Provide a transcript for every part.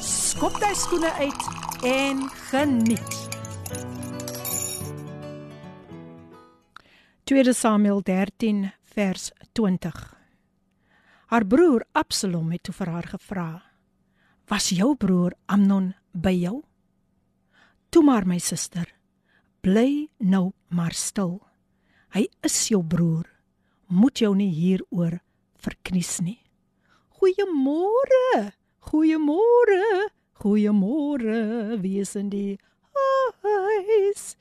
skop jy skoene uit en geniet. 2 Samuel 13 vers 20. Haar broer Absalom het toe vir haar gevra: "Was jou broer Amnon by jou?" Toe maar my suster, bly nou maar stil. Hy is jou broer. Moet jou nie hieroor verknies nie. Goeiemôre. Goeiemôre. Goeiemôre. Wie is in die huis?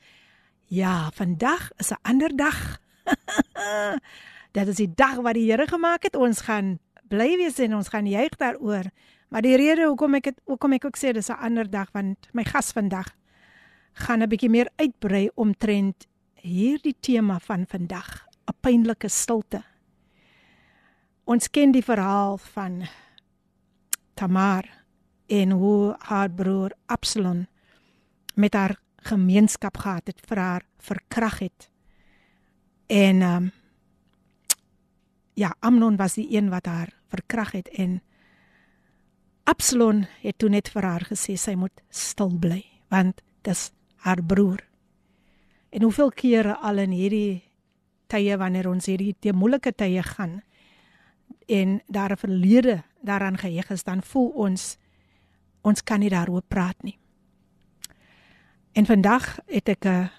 Ja, vandag is 'n ander dag. Dit is die dag wat die Here gemaak het. Ons gaan bly wees en ons gaan juig daaroor. Maar die rede hoekom ek dit hoekom ek ook sê dis 'n ander dag want my gas vandag gaan 'n bietjie meer uitbrei omtrent hierdie tema van vandag, 'n pynlike stilte. Ons ken die verhaal van Tamar en hoe haar broer Absalom met haar gemeenskap gehad het vir haar verkrag het. En ehm um, ja, Amnon was die een wat haar verkrag het en Absalom het toe net vir haar gesê sy moet stil bly want dis haar broer. En hoeveel kere al in hierdie tye wanneer ons hierdie te moeilike tye gaan en daar 'n verlede daaraan geheg is, dan voel ons ons kan nie daaroor praat nie. En vandag het ek 'n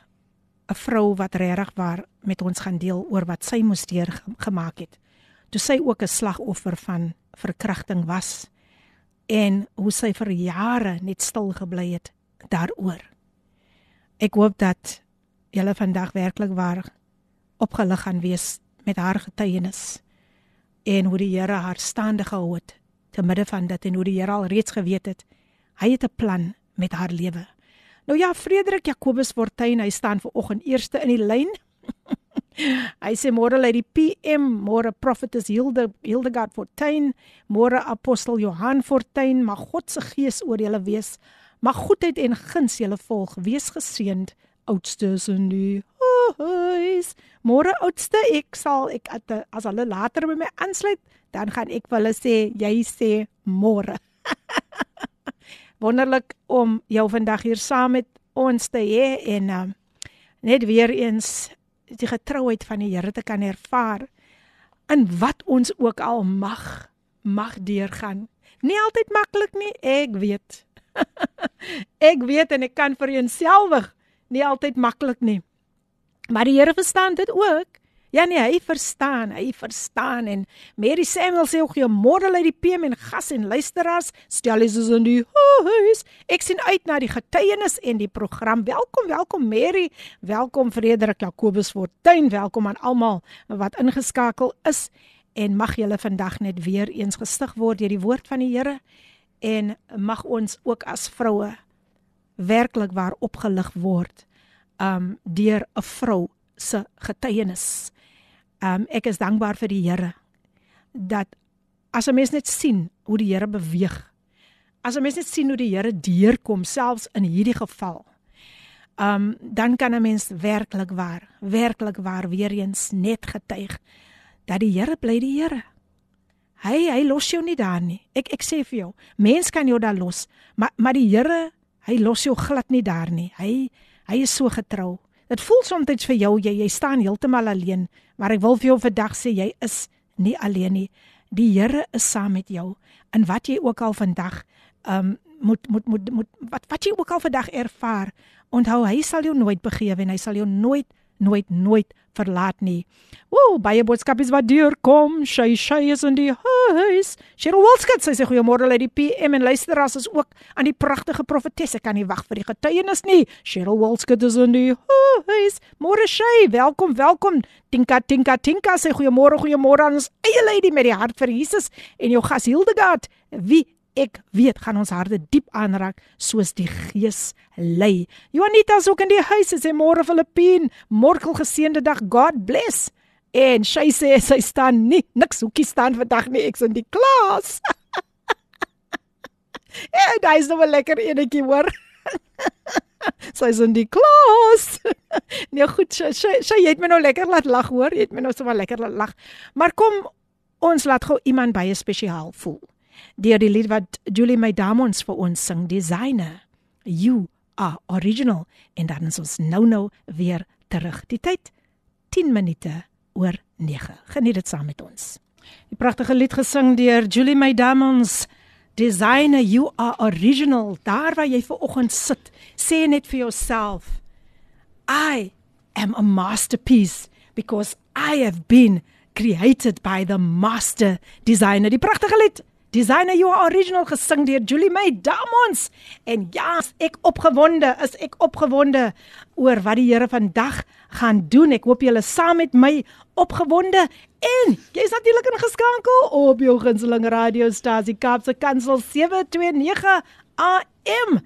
'n vrou wat regtig waar met ons gaan deel oor wat sy moes deur gemaak het. Toe sy ook 'n slagoffer van verkrachting was en hoe sy vir jare net stil gebly het daaroor. Ek hoop dat julle vandag werklik waar opgelig gaan wees met haar getuienis en hoe die Here haar staande gehou het te midde van dit en hoe die Here al reeds geweet het hy het 'n plan met haar lewe. Nou ja, Frederik Jacobus Fortuin, hy staan ver oggend eerste in die lyn. hy sê môre lê die PM, môre prophetess Hilde Hildegard Fortuin, môre apostel Johan Fortuin, mag God se gees oor julle wees. Mag goedheid en guns julle volg. Wees geseënd, oudstes in die huis. Môre oudste, ek sal ek as hulle later by my aansluit, dan gaan ek vir hulle sê jy sê môre. Wonderlik om jou vandag hier saam met ons te hê en um, net weer eens die getrouheid van die Here te kan ervaar in wat ons ook al mag mag deurgaan. Nie altyd maklik nie, ek weet. ek weet en ek kan vir eenselwig nie altyd maklik nie. Maar die Here verstaan dit ook. Ja nee, hy verstaan, hy verstaan en Mary Samuel sê ook goeiemôre uit die PM en gas en luisteraars. Stel is in die huis. Ek sien uit na die getuienis en die program. Welkom, welkom Mary. Welkom Frederik Jacobus Fortuin. Welkom aan almal wat ingeskakel is en mag julle vandag net weer eens gestig word deur die woord van die Here en mag ons ook as vroue werklik waar opgelig word um deur 'n vrou se getuienis. Um ek is dankbaar vir die Here dat as 'n mens net sien hoe die Here beweeg. As 'n mens net sien hoe die Here deurkom selfs in hierdie geval. Um dan kan 'n mens werklik waar, werklik waar weer eens net getuig dat die Here bly die Here. Hy hy los jou nie daar nie. Ek ek sê vir jou, mens kan jou daar los, maar maar die Here, hy los jou glad nie daar nie. Hy hy is so getrou. Dit voel soms vir jou jy jy staan heeltemal alleen, maar ek wil vir jou vandag sê jy is nie alleen nie. Die Here is saam met jou in wat jy ook al vandag um moet moet moet moet wat wat jy ook al vandag ervaar. Onthou hy sal jou nooit begewe en hy sal jou nooit nooit nooit verlaat nie. Woew, baie boodskapies wat deur kom. Shay Shay is in die huis. Cheryl Wolskut sê goeiemôre uit die PM en luisteraars is ook aan die pragtige profetesse kan nie wag vir die getuienis nie. Cheryl Wolskut is in die huis. Môre Shay, welkom, welkom. Tinka Tinka Tinka sê goeiemôre, goeiemôre aan ons eie lady met die hart vir Jesus en jou gas Hildegard. Wie ek weet gaan ons harte diep aanraak soos die Gees lei. Juanita is ook in die huis. Sy sê môre Filippien, morkel geseënde dag. God bless. En sy sê sy staan nie niks hoekie staan vandag nie. Ek's in die klas. ja, daai is nou 'n lekker enetjie hoor. Sy's in die klas. nee, goed, sy sy sy het my nou lekker laat lag hoor. Jy het my nou so maar lekker laat lag. Maar kom ons laat gou iemand baie spesiaal voel deur die lied wat Julie Maidamons vir ons sing, Designer. You are original en dan is ons nou nou weer terug. Die tyd 10 minute oor 9. Geniet dit saam met ons. Die pragtige lied gesing deur Julie Maidamons. Designer, you are original. Daar waar jy ver oggend sit, sê net vir jouself, I am a masterpiece because I have been created by the master designer. Die pragtige lied Designer You Are Original gesing deur Julie May Damons. En ja, ek opgewonde, is ek opgewonde oor wat die Here vandag gaan doen. Ek hoop julle saam met my opgewonde en jy's natuurlik ingeskakel op jou gunsteling radiostasie Kaapse Kansel 729 AM.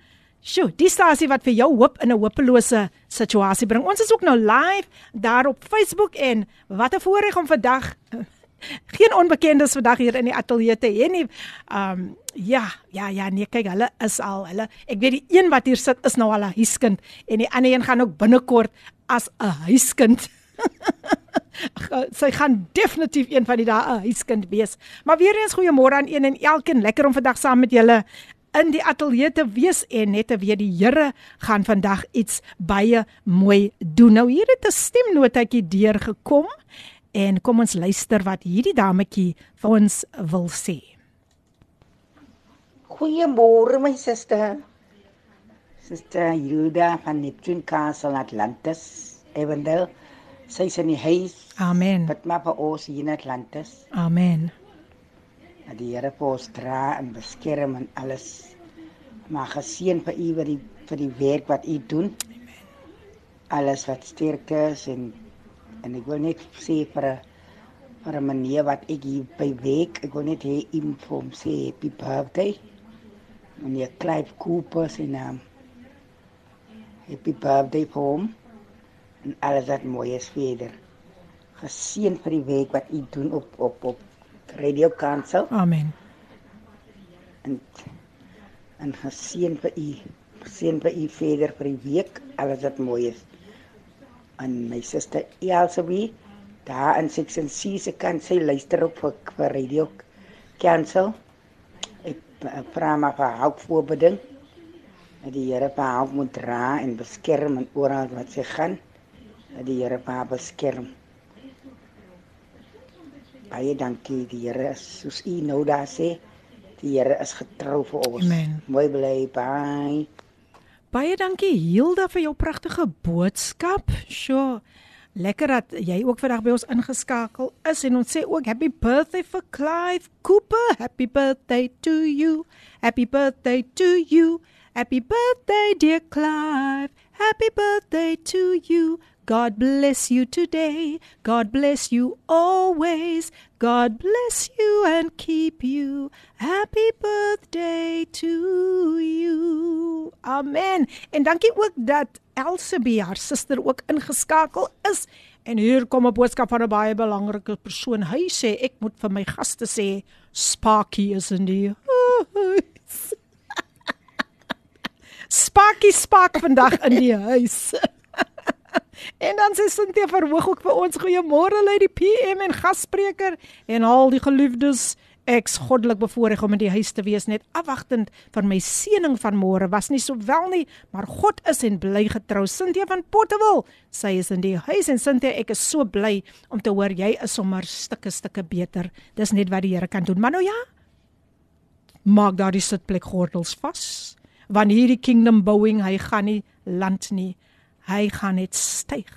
Sjoe, die stasie wat vir jou hoop in 'n hopelose situasie bring. Ons is ook nou live daar op Facebook en wat 'n voorreg om vandag geen onbekendes vandag hier in die ateljee te hê nie. Um ja, ja, ja, nee, kyk, hulle is al hulle ek weet die een wat hier sit is nou al 'n huiskind en die ander een gaan ook binnekort as 'n huiskind. Sy gaan definitief een van die dae 'n huiskind wees. Maar weer eens goeiemôre aan een en elkeen. Lekker om vandag saam met julle in die ateljee te wees en net te weet die Here gaan vandag iets baie mooi doen. Nou hier het 'n stemnotetjie deurgekom En kom ons luister wat hierdie dametjie vir ons wil sê. Goeiemôre my suster. Suster Hilda van Neptune Castle Atlantis, Evendel. Sy sê nie hy. Amen. Wat maar vir ons hier in Atlantis. Amen. Dat die Here vir ons dra en beskerm en alles. Maar geseën vir u vir die vir die werk wat u doen. Amen. Alles wat sterk is en en ek wil net sê vir 'n vir 'n meneer wat ek hier by week, ek wil net hê hom vir hom sê happy birthday. Meneer Clive Cooper se naam. Happy birthday vir hom. En alles wat mooi is verder. Geseën vir die week wat u doen op op op Radio Kansel. Amen. En en geseën vir u. Geseën vir u verder vir die week, alles wat mooi is aan my suster Elsie daar in section C se kan sy luister op vir, vir radio cancel ek vra maar vir hulp voorbeding dat die Here vir haar moet dra en beskerm en oral wat sy gaan dat die Here haar beskerm. Baie dankie die Here is soos u nou daar sê die Here is getrou vir ons. Amen. mooi bly bye Baie dankie Hilda vir jou pragtige boodskap. Sjoe. Lekker dat jy ook vandag by ons ingeskakel is en ons sê ook happy birthday vir Clive Cooper. Happy birthday to you. Happy birthday to you. Happy birthday dear Clive. Happy birthday to you. God bless you today. God bless you always. God bless you and keep you. Happy birthday to you. Amen. En dankie ook dat Elsabie haar suster ook ingeskakel is. En hier kom 'n boodskap van 'n baie belangrike persoon. Hy sê ek moet vir my gaste sê Sparky is in die huis. Sparky spark vandag in die huis. En dan sê Cynthia verhoog ook vir ons goeiemôre lê die PM en gasspreker en al die geliefdes. Ek's goddelik bevoorreg om in die huis te wees net afwagtend vir my seëning van môre. Was nie so wel nie, maar God is en bly getrou. Cynthia van Potterwil, sy is in die huis en Cynthia, ek is so bly om te hoor jy is sommer stukke stukke beter. Dis net wat die Here kan doen. Maar nou ja. Maak daardie sitplek gordels vas. Want hierdie kingdom bouing, hy gaan nie land nie hy gaan net styg.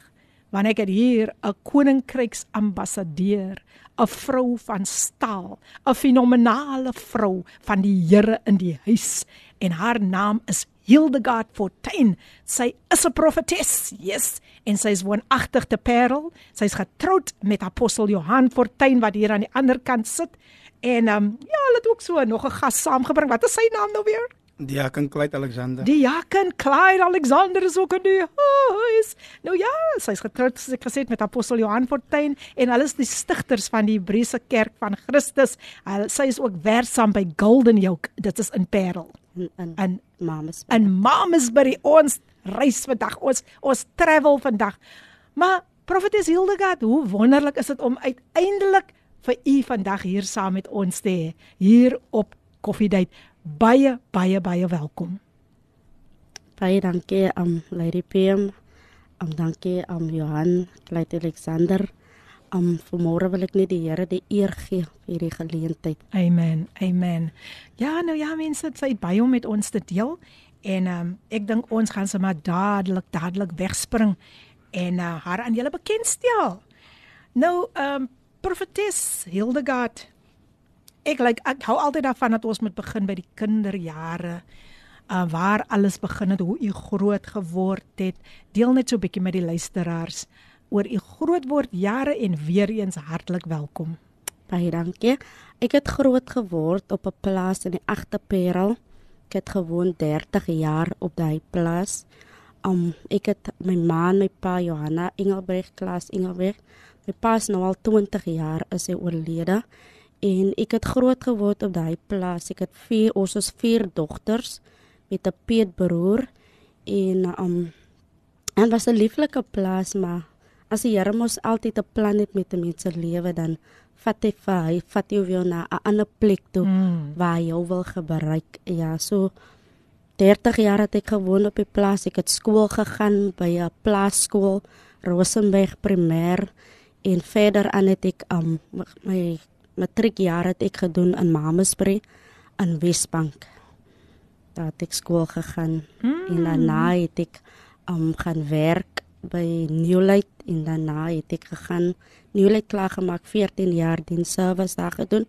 Want ek het hier 'n koninkryks ambassadeur, 'n vrou van staal, 'n fenominale vrou van die Here in die huis en haar naam is Hildegard Fortuin. Sy is 'n profetes. Yes, en sy is woonagtig te Parel. Sy's getroud met apostel Johan Fortuin wat hier aan die ander kant sit En ehm um, ja, hulle het ook so nog 'n gas saamgebring. Wat is sy naam nou weer? Diaken Clyde Alexander. Diaken Clyde Alexander is ook in die huis. Nou ja, sy's getroud soos ek gesê het met apostel Johan Fortuin en hulle is die stigters van die Hebreëse kerk van Christus. Hulle sy is ook werksaam by Golden Yoke. Dit is in Parel. in In Mamas. in Mamasbury ons reis vandag. Ons ons travel vandag. Maar Profetes Hildegard, hoe wonderlik is dit om uiteindelik vir u vandag hier saam met ons te hê hier op Koffiedייט. Baie baie baie welkom. Baie dankie aan um, Lady PM. Um, dankie aan um, Johan Kleit Alexander. Um, vanmôre wil ek net die Here die eer gee vir hierdie geleentheid. Amen. Amen. Ja, nou ja mense, sy het baie om met ons te deel en um, ek dink ons gaan sommer dadelik dadelik wegspring en uh, haar aan julle bekendstel. Nou, um, profetes Hildegard. Ek like ek hou altyd daarvan dat ons moet begin by die kinderjare. Uh waar alles begin het, hoe u groot geword het. Deel net so 'n bietjie met die luisteraars oor u grootword jare en weer eens hartlik welkom. Baie dankie. Ek het groot geword op 'n plaas in die Agterparel. Ek het gewoon 30 jaar op daai plaas. Um ek het my ma en my pa Johanna Engelbreg klas Engelbreg. My pa is nou al 20 jaar is hy oorlede en ek het groot geword op daai plaas. Ek het vier ons is vier dogters met 'n peetbroer en um en was 'n lieflike plaas maar as die Here mos altyd 'n plan het met 'n mens se lewe dan vat hy vir hy vat jou weer na 'n ander plek toe Mm. waar jy wil gebruik. Ja, so 30 jaar het ek gewoon op die plaas. Ek het skool gegaan by 'n plaasskool Rosenberg Primêr en verder aan het ek um, my matriekjaar het ek gedoen in Mamasbury in Wesbank. Daar het ek skool gegaan mm. en daarna het ek um, gaan werk by Newlight en daarna het ek gegaan Newlight klaar gemaak 14 jaar diens service daar gedoen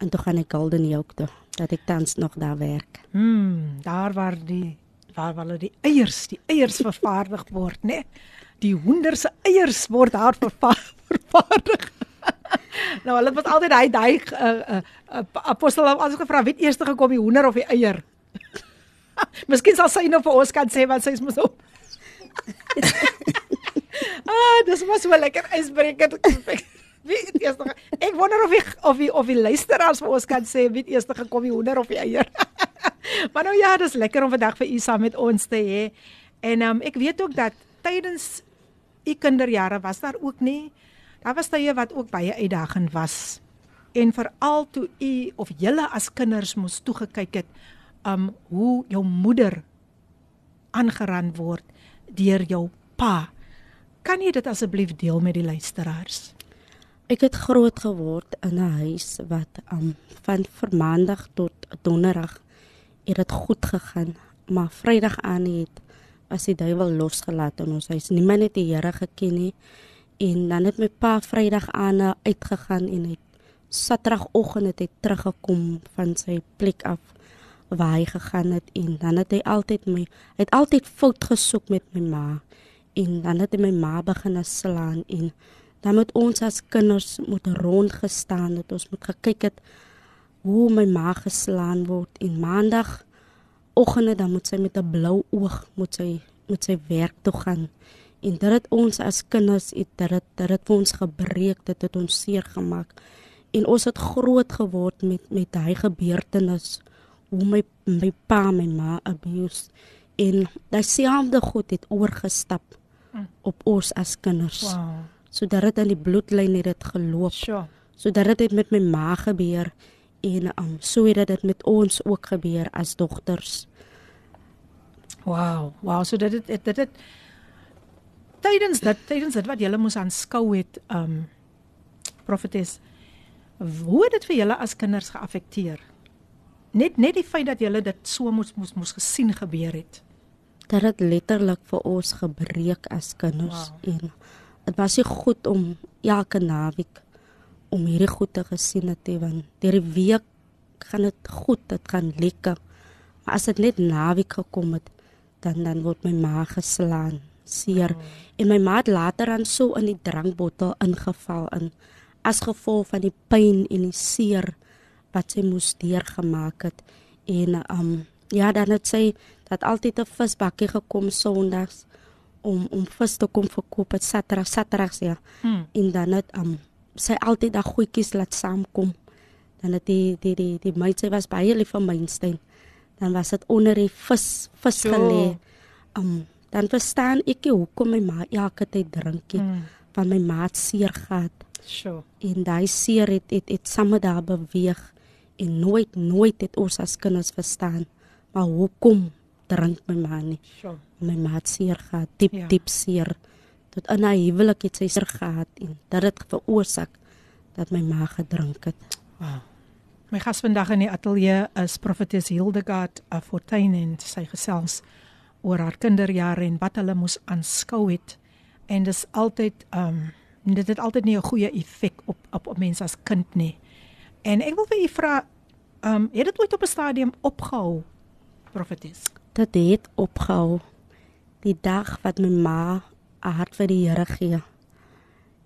en toe gaan ek Golden Yoke toe dat ek tans nog daar werk. Hmm, daar waar die waar waar hulle die eiers, die eiers vervaardig word, né? Nee? Die hoender se eiers word daar verva vervaardig. nou hulle het altyd hy daai uh, uh, apostel het ons gevra wie eers gekom die hoender of die eier? Miskien sal sy nou vir ons kan sê wat sy is mos op. ah, dis mos wel lekker ysbreker. Wie het eers Ek wonder of die of die of die luisteraars vir ons kan sê wie het eers gekom die hoender of die eier. maar nou ja, dis lekker om vandag vir u saam met ons te hê. En um, ek weet ook dat tydens u kinderjare was daar ook nie daar was tye wat ook baie uitdagend was. En veral toe u of julle as kinders moes toegekyk het um hoe jou moeder aangeraan word deur jou pa. Kan jy dit asseblief deel met die luisteraars? Ek het groot geword in 'n huis wat um, van maandag tot donderdag het dit goed gegaan, maar Vrydag aan het was die duiwel losgelaat in ons huis. Niemand het die Here geken nie. En dan het my pa Vrydag aan uitgegaan en hy Saterdagoggend het hy teruggekom van sy plek af waar hy gegaan het. En dan het hy altyd my hy het altyd fout gesoek met my ma. En dan het hy my ma begin slaan en dan moet ons as kinders moet rondgestaan het. Ons moet gekyk het hoe my ma geslaan word. En maandag oggende dan moet sy met 'n blou oog moet sy moet sy werk toe gaan en dit het ons as kinders het dit het, dit het vir ons gebreek dit het ons seer gemaak. En ons het groot geword met met hy gebeurtenis hoe my my pa my ma abuse. En dieselfde goed het oorgestap op ons as kinders. Wow. sodat dit in die bloedlyn het dit geloop. Sure. sodat dit met my ma gebeur en um, so het dit met ons ook gebeur as dogters. Wow, wow, so dit dit dit dit tydens dit tydens dit wat julle moes aanskou het um profetes hoe het dit vir julle as kinders geaffekteer? Net net die feit dat julle dit so moes moes moes gesien gebeur het. dit het letterlik vir ons gebreek as kinders Wow. en dit was nie goed om elke naweek om hierdie goed te gesien het nie, want deur die week gaan dit goed dit gaan lekker maar as dit net naweek gekom het dan dan word my ma geslaan seer oh. en my ma het later dan so in die drankbottel ingeval in as gevolg van die pyn en die seer wat sy moes deurgemaak het. En um ja dan het sy dat altyd 'n visbakkie gekom sondags om om vis te kom verkoop het saterdag saterdags ja. Mm. en dan het um sy altyd daai goedjies laat saamkom. Dan het die die die die meid sy was baie lief vir Mainstein dan was dit onder die vis vis gelê. Um dan verstaan ek nie hoekom my ma elke tyd drinkie Mm. van my maat seer gehad Sjoe. en daai seer het het, het samme daar beweeg en nooit nooit het ons as kinders verstaan maar hoekom drink my ma nie Sjoe. my maat seer gehad diep Ja. diep seer tot in haar huwelik het sy seer gehad en dit het veroorsaak dat my ma gedrink het Wow. My gas vandag in die ateljee is Profetes Hildegard Fortuin en sy gesels oor haar kinderjare en wat hulle moes aanskou het. En dis altyd um dit het altyd nie 'n goeie effek op op, op mense as kind nie. En ek wil vir u vra um het dit ooit op 'n stadium opgehou Profetes? dit het opgehou die dag wat my ma haar hart vir die Here gee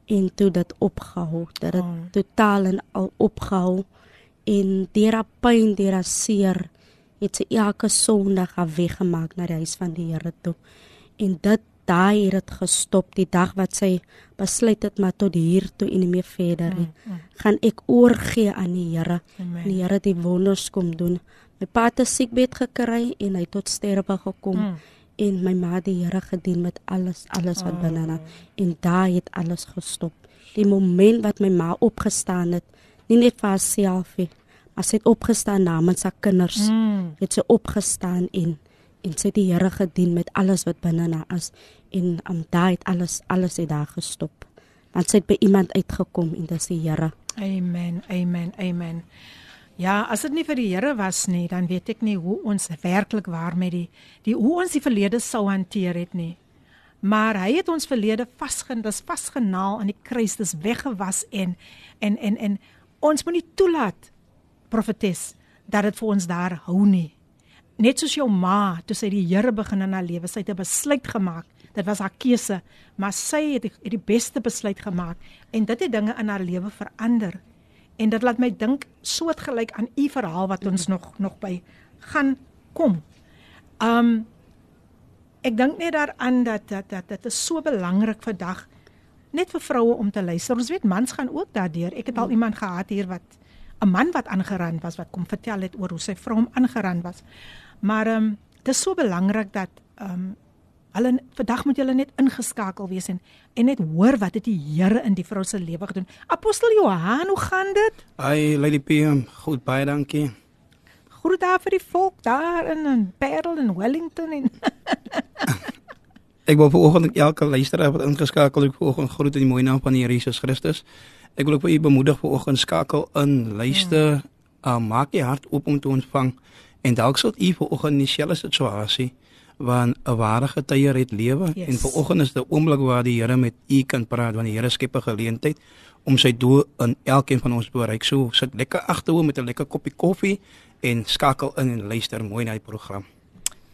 en toe dit opgehou dat dit Oh. oh. totaal en al opgehou en deur haar pyn deur haar seer het sy elke sonderdag haar weggemaak na die huis van die Here toe en dit daai het dit gestop die dag wat sy besluit het maar tot hier toe en nie meer verder nie Mm, mm. gaan ek oorgee aan die Here die Here het die wonders kom doen my pa het 'n siekbed gekry en hy tot sterwe gekom Mm. en my ma het die Here gedien met alles alles wat Oh. binne haar en daai het alles gestop. Die moment wat my ma opgestaan het, nie net vir haarself nie, maar sy het opgestaan namens haar kinders. Mm. Het sy opgestaan en en sy het die Here gedien met alles wat binne haar is en um, daai het alles alles het daar gestop. Want sy het by iemand uitgekom en dis die Here. Amen. Amen. Amen. Ja, as dit nie vir die Here was nie, dan weet ek nie hoe ons werklik waar met die die hoe ons die verlede sou hanteer het nie. Maar hy het ons verlede vasgen, dis vasgenaal aan die kruis, dis weggewas en en en en ons moenie toelaat profetes dat dit vir ons daar hou nie. Net soos jou ma, toe sy die Here begin in haar lewe, sy het 'n besluit gemaak. Dit was haar keuse, maar sy het die, het die beste besluit gemaak en dit het dinge in haar lewe verander. En dit laat my dink soortgelyk aan u verhaal wat ons nog nog by gaan kom. Um ek dink net daaraan dat dat dat dit is so belangrik vandag net vir vroue om te luister. Ons weet mans gaan ook daardeur. Ek het al iemand gehad hier wat 'n man wat aangeraan was wat kom vertel het oor hoe sy vrou hom aangeraan was. Maar ehm um, dit is so belangrik dat ehm um, hulle vandag moet julle net ingeskakel wees en en net hoor wat het die Here in die vrou se lewe gedoen. Apostel Johan, hoe gaan dit? Hi Lady PM, goed baie dankie. Groet daar vir die volk daar in in Parel en Wellington en Ek wil vanoggend elke luisteraar wat ingeskakel het vanoggend groet in die mooi naam van die Here Jesus Christus. Ek wil ook vir u bemoedig vanoggend skakel in, luister, uh, maak jy hart oop om te ontvang en dalk sal u vanoggend in dieselfde situasie waar 'n ware getuie het lewe Yes. en vanoggend is 'n oomblik waar die Here met u kan praat want die Here skep 'n geleentheid om sy doel in elkeen van ons bereik. So sit lekker agterhoor met 'n lekker koppie koffie en skakel in en luister mooi na die program.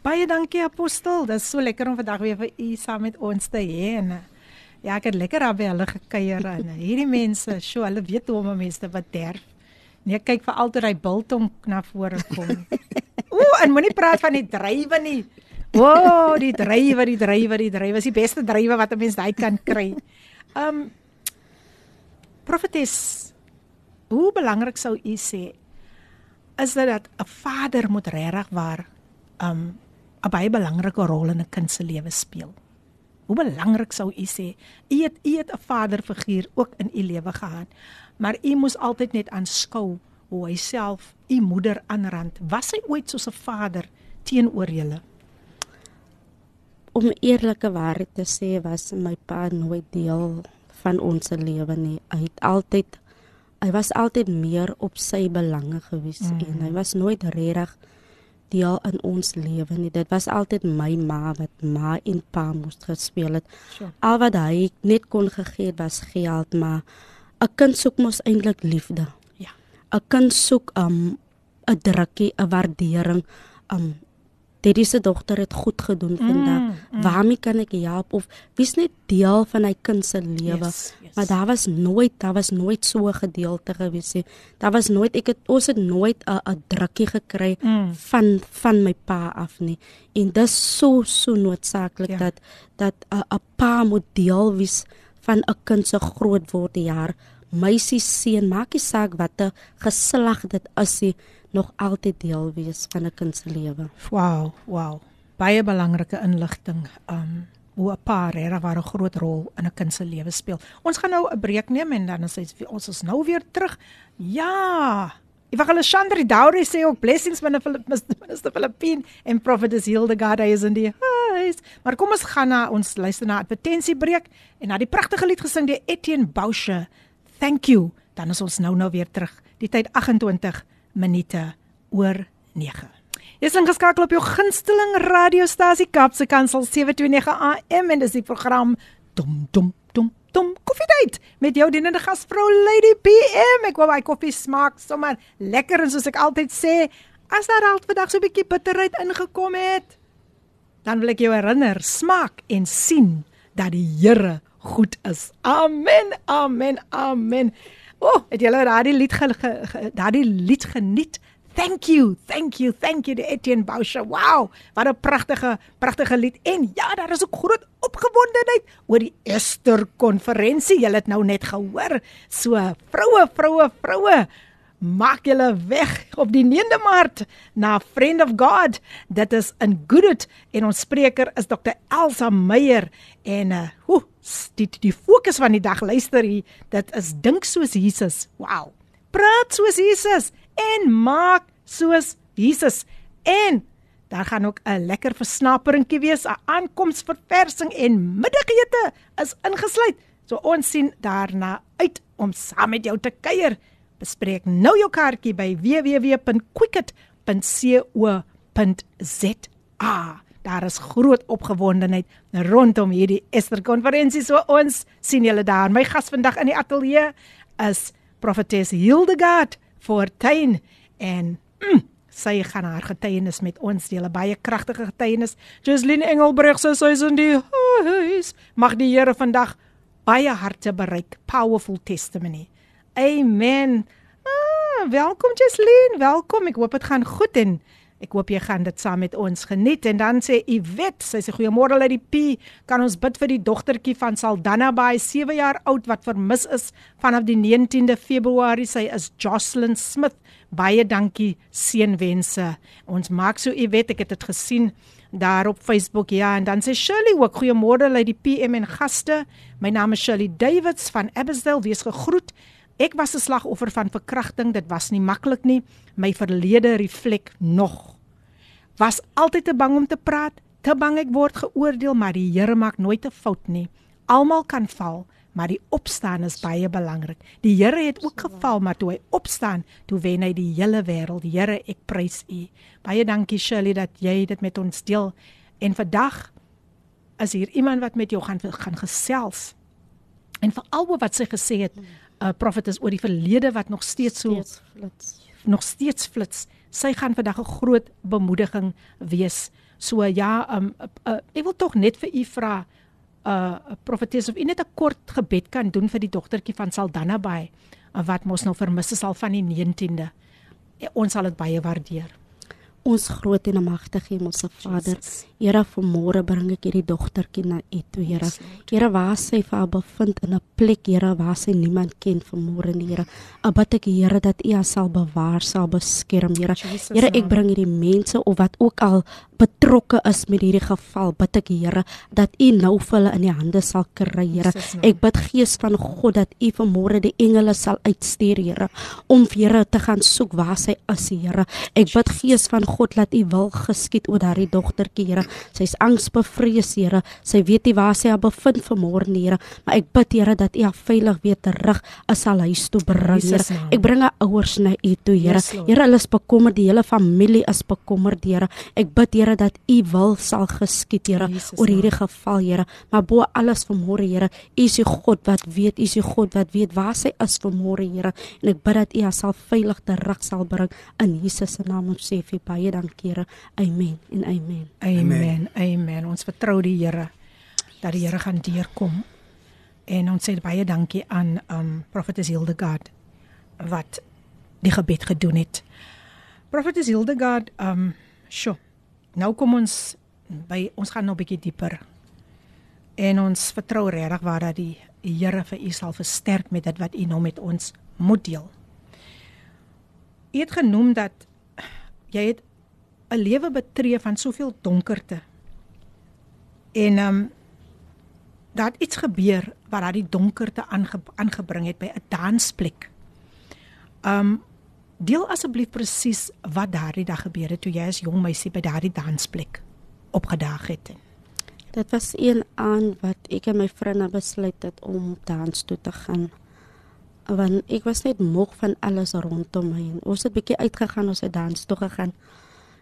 baie dankie Apostel. Dit is so lekker om vandag weer vir u saam met ons te hê en eh, ja, ek het lekker daar by hulle gekuier en hierdie mense, sjoe, hulle weet hoe om 'n mens te bederf. Nee, kyk vir altyd hy biltong na vore kom. Ooh, en moenie praat van die drywe nie. Woah, die drywe, die drywe, die drywe is die beste drywe wat 'n mens daai kan kry. Um Profetes, hoe belangrik sou u sê is dit dat 'n vader moet regtig waar um 'n baie belangrike rol in 'n kind se lewe speel. Hoe belangrik sou u sê? U het u het 'n vaderfiguur ook in u lewe gehad, maar u moes altyd net aanskou hoe hy self u moeder aanrand. Was hy ooit soos 'n vader teenoor julle? Om eerlike waarheid te sê was my pa nooit deel van ons lewe nie. Hy het altyd hy was altyd meer op sy belange gewees mm. en hy was nooit regtig deel in ons lewe nie. Dit was altyd my ma wat ma en pa moes gespeel het. Sure. Al wat hy net kon gegee het was geld, maar 'n kind soek mos eintlik liefde. Ja. 'n Kind soek um 'n drukkie, 'n waardering, um Daddy se dogter het goed gedoen vandag. Mm, mm. Waarmee kan ek help of wie's net deel van hy kind se lewe? Yes, yes. Maar daar was nooit, daar was nooit so 'n gedeelte gewees nie. Daar was nooit ek het ons het nooit 'n 'n drukkie gekry Mm. van van my pa af nie. En dis so so noodsaaklik Ja. dat dat 'n 'n pa moet deel wees van 'n kind se groot word jaar. Meisie seun, maak nie saak watter geslag dit is nie, nog altyd deel wees van 'n kind se lewe. Wow, wow. Baie belangrike inligting. Um hoe 'n pa regtig 'n groot rol in 'n kind se lewe speel. Ons gaan nou 'n breek neem en dan is ons is nou weer terug. Ja. Evangelis Chandri Dauri sê ook blessings van 'n minister Filippin en prophetess Hildegard is in die huis. Maar kom ons gaan na ons luister na advertensiebreek en na die pragtige lied gesing deur Etienne Boucher. Thank you. Dan is ons nou nou weer terug. Die tyd 28 minute oor 9. Jy's ingeskakel op jou gunsteling radiostasie Kapse Kansel 729 AM en dis die program Dum Dum Dum Dum Koffiedייט met jou dienende gasvrou Lady PM. Ek wou my koffie smaak sommer lekker en soos ek altyd sê, as daar dalk vandag so 'n bietjie bitterheid ingekom het, dan wil ek jou herinner, smaak en sien dat die Here goed is. Amen. Amen. Amen. O, oh, het julle daardie lied ge, ge, ge, daardie lied geniet? Thank you. Thank you. Thank you die Etienne Boucher. Wow, wat 'n pragtige pragtige lied. En ja, daar is ook groot opgewondenheid oor die Ester konferensie. Julle het nou net gehoor. So, vroue, vroue, vroue, maak julle weg op die 9de Maart na Friend of God. Dit is in Goodwood en ons spreker is Dr. Elsa Meyer en uh hoe die die fokus van die dag luister hier, dit is dink soos Jesus. Wow. Praat soos Jesus en maak soos Jesus. En daar gaan ook 'n lekker versnaperingkie wees, 'n aankomsverversing en middagete is ingesluit. So ons sien daarna uit om saam met jou te kuier. Bespreek nou jou kaartjie by www.quicket.co.za. Daar is groot opgewondenheid rondom hierdie Ester konferensie. So ons sien julle daar. My gas vandag in die ateljee is Prophetess Hildegard Fortuin en mm, sy gaan haar getuienis met ons deel, 'n baie kragtige getuienis. Jocelyn Engelbreg sê sy is in die huis. Mag die Here vandag baie harte bereik. Powerful testimony. Amen. Ah, welkom Jocelyn, welkom. Ek hoop dit gaan goed en ek hoop jy gaan dit saam met ons geniet. En dan sê Iwet, sy sê goeiemôre uit die P. Kan ons bid vir die dogtertjie van Saldanha Bay, 7 jaar oud wat vermis is vanaf die 19de Februarie. Sy is Jocelyn Smith. Baie dankie seënwense. Ons maak so Iwet, ek het dit gesien daar op Facebook ja en dan sê Shirley ook goeiemôre uit die PM en gaste. My naam is Shirley Davids van Abbotsdale. Wees gegroet. Ek was 'n slagoffer van verkrachting. Dit was nie maklik nie. My verlede reflek nog. Was altyd te bang om te praat, te bang ek word geoordeel, maar die Here maak nooit 'n fout nie. Almal kan val, maar die opstaan is baie belangrik. Die Here het ook geval, maar toe hy opstaan, toe wen hy die hele wêreld. Here, ek prys U. Baie dankie Shirley dat jy dit met ons deel. En vandag is hier iemand wat met jou gaan gaan gesels. En veral wat sy gesê het, uh, prophetess oor die verlede wat nog steeds so Steeds flits. nog steeds flits. Sy gaan vandag 'n groot bemoediging wees. So ja, um, uh, uh, ek wil tog net vir u vra uh profetes of u net 'n kort gebed kan doen vir die dogtertjie van Saldanha Bay uh, wat mos nou vermis is al van die 19de. Ja, ons sal dit baie waardeer. Ons groot en magtige Hemelse Vader, Here, vanmôre bring ek hierdie dogtertjie na U toe, Here. Here, waar sy vir haar bevind in 'n plek, Here, waar sy niemand ken vanmôre, Here. Ek bid ek Here dat U haar sal bewaar, sal beskerm, Here. Here, ek bring hierdie mense of wat ook al betrokke is met hierdie geval, bid ek Here dat U nou vir hulle in die hande sal kry, Here. Ek bid Gees van God dat U vanmôre die engele sal uitstuur, Here, om vir Here te gaan soek waar sy is, Here. Ek bid Gees van God laat U wil geskied oor daardie dogtertjie, Here. Sy's angsbevrees, Here. Sy weet nie waar sy haar bevind vanmôre, nie, Here, maar ek bid Here dat U haar veilig weer terug as haar huis toe bring, Here. Jesus. Ek bring haar ouers na U toe, Here. Here, hulle is bekommerd, die hele familie is bekommerd, Here. Ek bid Here dat U wil sal geskied, Here, oor hierdie geval, Here. Maar bo alles vanmôre, Here, U is die God wat weet, U is die God wat weet waar sy is vanmôre, Here. En ek bid dat U haar sal veilig terug sal bring in Jesus se naam. Ons sê vir baie baie dankie Here. Amen en amen. Amen. Amen. Ons vertrou die Here dat die Here gaan deurkom. En ons sê baie dankie aan um Prophetess Hildegard wat die gebed gedoen het. Prophetess Hildegard um sjo. Nou kom ons by ons gaan nou 'n bietjie dieper. En ons vertrou regtig waar dat die Here vir u sal versterk met dit wat u nou met ons moet deel. U het genoem dat jy het 'n lewe betree van soveel donkerte. En ehm um, het iets gebeur wat daai donkerte aange, aangebring het by 'n dansplek. Ehm um, deel asseblief presies wat daardie dag gebeur het toe jy as jong meisie by daardie dansplek opgedaag het. Dit was een aan wat ek en my vriende besluit het om dans toe te gaan want ek was net moeg van alles rondom my. Ons het 'n bietjie uitgegaan, ons het dans toe gegaan.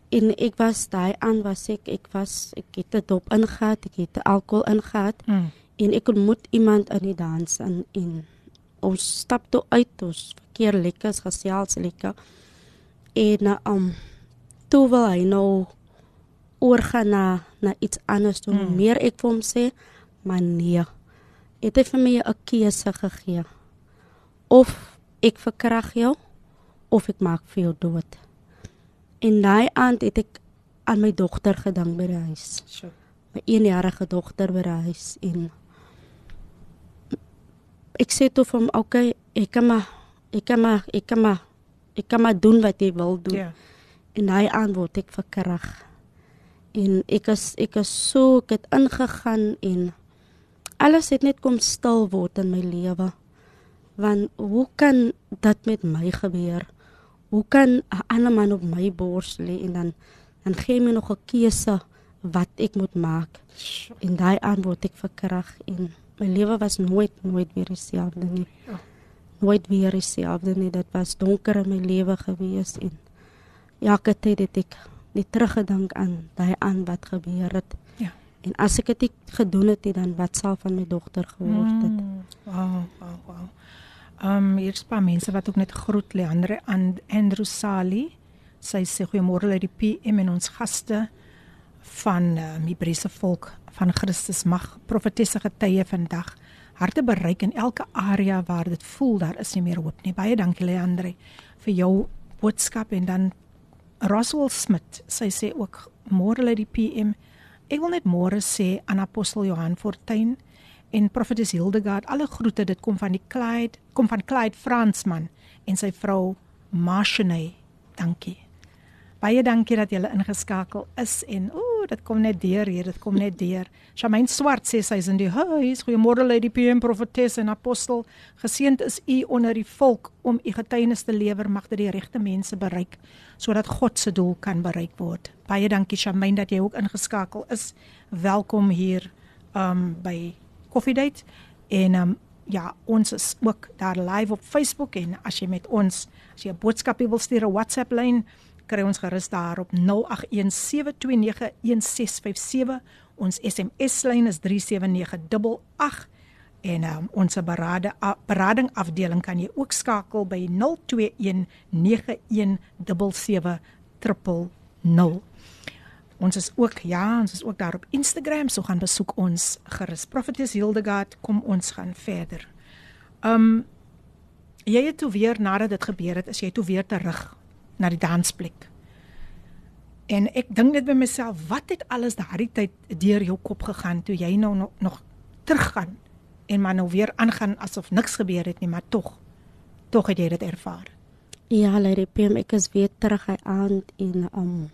En ek was daai aan was ek ek was ek het dit op ingehat, ek het alkohol ingehat mm. en ek ontmoet iemand in die dans en en ons stap toe uit ons verkeer lekker gesels lekker. En um toe wil hy nou oorgaan na na iets anders toe. Mm. Meer ek vir hom sê, maar nee. Het hy vir my 'n keuse gegee of ek verkrag jou of ek maak vir jou dood. En daai aand het ek aan my dogter gedink by die huis. Sjoe. My 1-jarige dogter by die huis en ek sê toe vir hom, "Oké, okay, ek kan maar ek kan maar ek kan maar ek kan maar doen wat jy wil doen." Ja. En daai aand word ek verkrag. En ek is ek is so ek het ingegaan en alles het net kom stil word in my lewe want hoe kan dit met my gebeur? Hoe kan 'n ander man op my bors lê en dan dan gee my nog 'n keuse wat ek moet maak? En daai antwoord ek verkrag en my lewe was nooit nooit weer dieselfde nie. Ja. Nooit weer dieselfde nie. Dit was donker in my lewe gewees en elke tyd het ek net teruggedink aan daai aan wat gebeur het. Ja. En as ek dit gedoen het nie, dan wat sal van my dogter geword het? Mm. Wow, wow, wow. Ehm um, hier's 'n paar mense wat ook net groet Leandre aan Andrew Sali. Sy sê goeiemôre uit die PM en ons gaste van uh, die Hebreëse volk van Christus mag profetiese getuie vandag harte bereik in elke area waar dit voel daar is nie meer hoop nie. Baie dankie Leandre vir jou boodskap en dan Roswell Smith. Sy sê ook môre uit die PM. Ek wil net môre sê aan apostel Johan Fortuin en profetes Hildegard alle groete dit kom van die Clyde kom van Clyde Fransman en sy vrou Marshane dankie. Baie dankie dat julle ingeskakel is en ooh dit kom net deur hier dit kom net deur. Shamain Swart sê sy's in die huis. Goeiemôre lady PM profetes en apostel. Geseënd is u onder die volk om u getuienis te lewer. Mag dit die regte mense bereik sodat God se doel kan bereik word. Baie dankie Shamain dat jy ook ingeskakel is. Welkom hier um by Coffee Date en um, ja, ons is ook daar live op Facebook en as jy met ons as jy 'n boodskap wil stuur 'n WhatsApp lyn kry ons gerus daar op 0817291657 ons SMS lyn is 37988 en um, ons berade berading afdeling kan jy ook skakel by 0219177000 Ons is ook ja, ons is ook daar op Instagram, so gaan besoek ons gerus. Prophetess Hildegard, kom ons gaan verder. Um jy het toe weer nadat dit gebeur het, is jy toe weer terug na die dansplek. En ek dink net by myself, wat het alles daardie tyd deur jou kop gegaan toe jy nou nog, nog teruggaan en maar nou weer aangaan asof niks gebeur het nie, maar tog tog het jy dit ervaar. Ja, Lady PM, ek is weer terug hy aan in um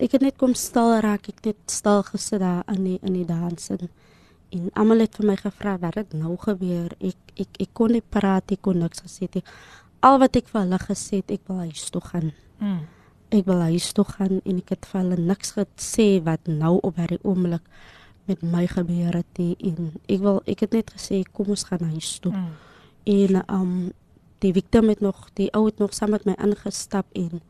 ek het net kom stil raak, ek het stil gesit daar in die in die dans en en almal het vir my gevra wat het nou gebeur. Ek ek ek kon nie praat, ek kon niks gesê nie. Al wat ek vir hulle gesê het, ek wil huis toe gaan. Mm. Ek wil huis toe gaan en ek het vir hulle niks gesê wat nou op hierdie oomblik met my gebeur het nie. en ek wil ek het net gesê kom ons gaan huis toe. Mm. En um die victim het nog die ou het nog saam met my ingestap en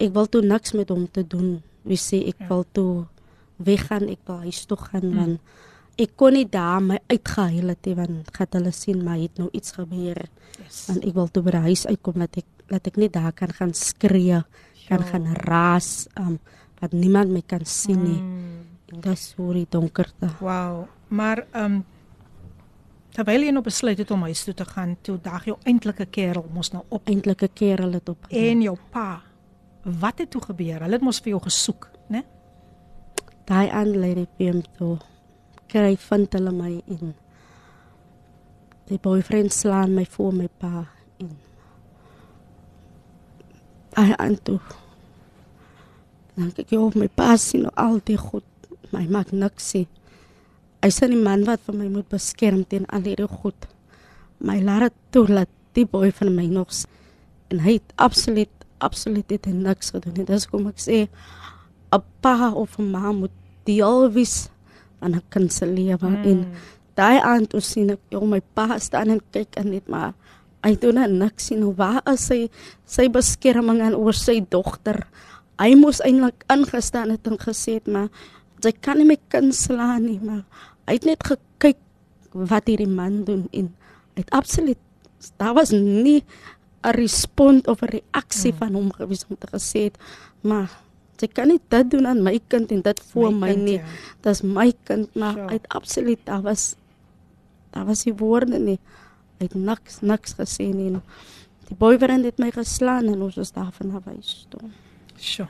ek wil toe niks met hom te doen. Wie sê ek ja. wil toe weggaan, ek wil huis toe gaan mm. want ek kon nie daar my uitgehuil het want gaan hulle sien my het nou iets gebeur. Yes. En ek wil toe by die huis uitkom dat ek dat ek nie daar kan gaan skree kan gaan raas um wat niemand my kan sien nie. Mm. En dis hoe die donkerte. Wow. Maar ehm um, terwyl jy nou besluit het om huis toe te gaan, toe dag jou eintlike kerel mos nou op Eintlike kerel het op. en jou pa. Wat het toe gebeur? Hulle het mos vir jou gesoek, né? daai aan lê die PM toe. Kry vind hulle my in. Die boyfriend slaan my voor my pa in. Daai aan toe. Dan kyk jy of my pa sien nou altyd goed. My maak niks. Hy sê die man wat vir my moet beskerm teen al hierdie goed. My laat toe laat die boy van my nog en hy het absoluut absoluut dit en niks gedoen. nie. Dis kom ek sê 'n pa of 'n ma moet deel wees van 'n kind se lewe mm. en daai aand toe sien ek jou my pa staan en kyk en net maar hy doen net niks sien hoe waar is sy sy beskerming en oor sy dogter hy moes eintlik ingestaan het en gesê het maar sy kan nie my kind slaan nie maar hy het net gekyk wat hierdie man doen en hy het absoluut daar was nie 'n respons of 'n reaksie mm. van hom gewees om te gesê het maar sy kan nie dit doen aan my kind en dit voor my, kind, nie ja. dis my kind maar Sure. het absoluut daar was daar was die woorde nie hy het niks niks gesê nie en die boyfriend het my geslaan en ons was daar van huis toe Sjoe.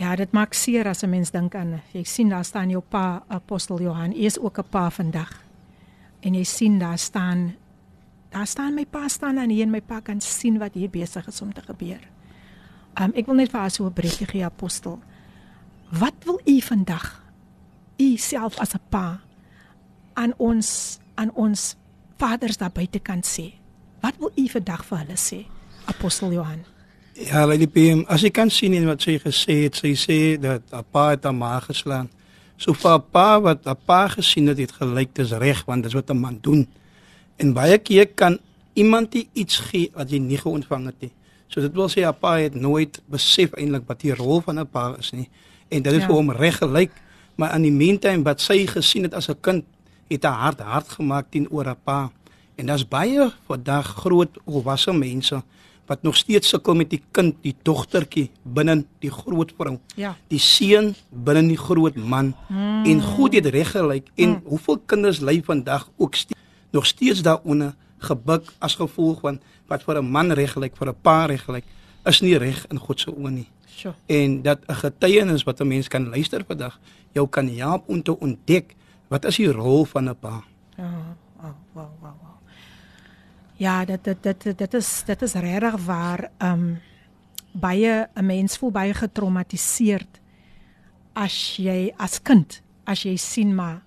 Ja, dit maak seer as 'n mens dink aan jy sien daar staan jou pa apostel Johan, hy is ook 'n pa vandag. En jy sien daar staan daar staan my pa staan en hier en my pa kan sien wat hier besig is om te gebeur. Um ek wil net vir haar so 'n breekie gee apostel. Wat wil u vandag u self as 'n pa aan ons aan ons vaders daar buitekant sê? Wat wil u vandag vir hulle sê? Apostel Johan. Ja, Lady PM, as jy kan sien in wat sy gesê het, sy sê dat 'n pa het haar ma geslaan. So vir 'n pa wat 'n pa gesien het, het gelyk dis reg want dis wat 'n man doen. En baie keer kan iemand iets gee wat jy nie geontvang het nie. So dit wil sê 'n pa het nooit besef eintlik wat die rol van 'n pa is nie. En dit is Ja. vir hom reg gelyk, maar in die meantime wat sy gesien het as 'n kind, het haar hart hard gemaak teenoor 'n pa. En daar's baie vandag groot volwasse mense wat nog steeds sukkel met die kind, die dogtertjie binne die groot vrou. Ja. Die seun binne die groot man. Mm. En goed het reg gelyk en mm. hoeveel kinders ly vandag ook ste nog steeds daaronder gebuk as gevolg van wat vir 'n man reg gelyk, vir 'n pa reg gelyk, is nie reg in God se oë nie. Sjoe. En dat 'n getuienis wat 'n mens kan luister vandag jou kan help om te ontdek wat is die rol van 'n pa. Oh, oh, wow, wow, wow. Ja, dit dit dit dit is dit is regtig waar ehm um, baie 'n mens voel baie getraumatiseerd as jy as kind, as jy sien maar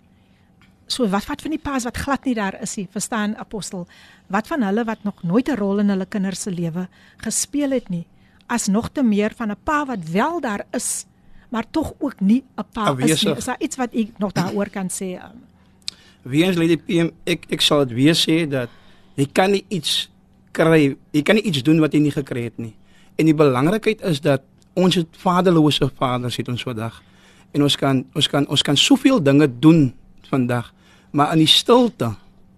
so wat wat van die paas wat glad nie daar is nie, verstaan apostel, wat van hulle wat nog nooit 'n rol in hulle kinders se lewe gespeel het nie, as nog te meer van 'n pa wat wel daar is, maar tog ook nie 'n pa is nie. Is daar iets wat ek nog daaroor kan sê? Um, Weens Lady PM, ek ek sal dit weer sê dat jy kan nie iets kry, jy kan nie iets doen wat jy nie gekry het nie. En die belangrikheid is dat ons het vaderlose vaders het ons vandag. En ons kan ons kan ons kan soveel dinge doen vandag, maar in die stilte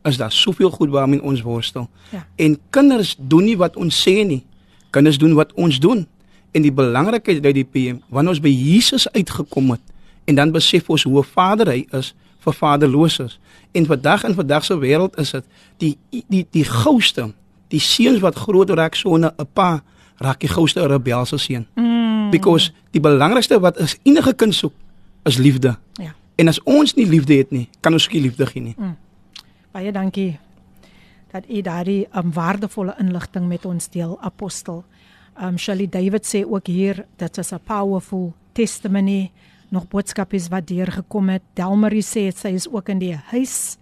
is daar soveel goed waarmee ons worstel. Ja. En kinders doen nie wat ons sê nie. Kinders doen wat ons doen. En die belangrikheid uit die PM, wanneer ons by Jesus uitgekom het en dan besef ons hoe 'n vader hy is vir vaderloses. En vandag in vandag se wêreld is dit die die die gouste, die seuns wat groot raak sonder 'n pa, raak die gouste 'n rebelse seun. Mm. Because die belangrikste wat is enige kind soek is liefde. Ja. En as ons nie liefde het nie, kan ons nie liefde gee nie. Baie dankie dat u daardie um, waardevolle inligting met ons deel apostel. Um Shirley David sê ook hier dat is 'n powerful testimony nog boodskapies wat deurgekom het. Delmarie sê sy is ook in die huis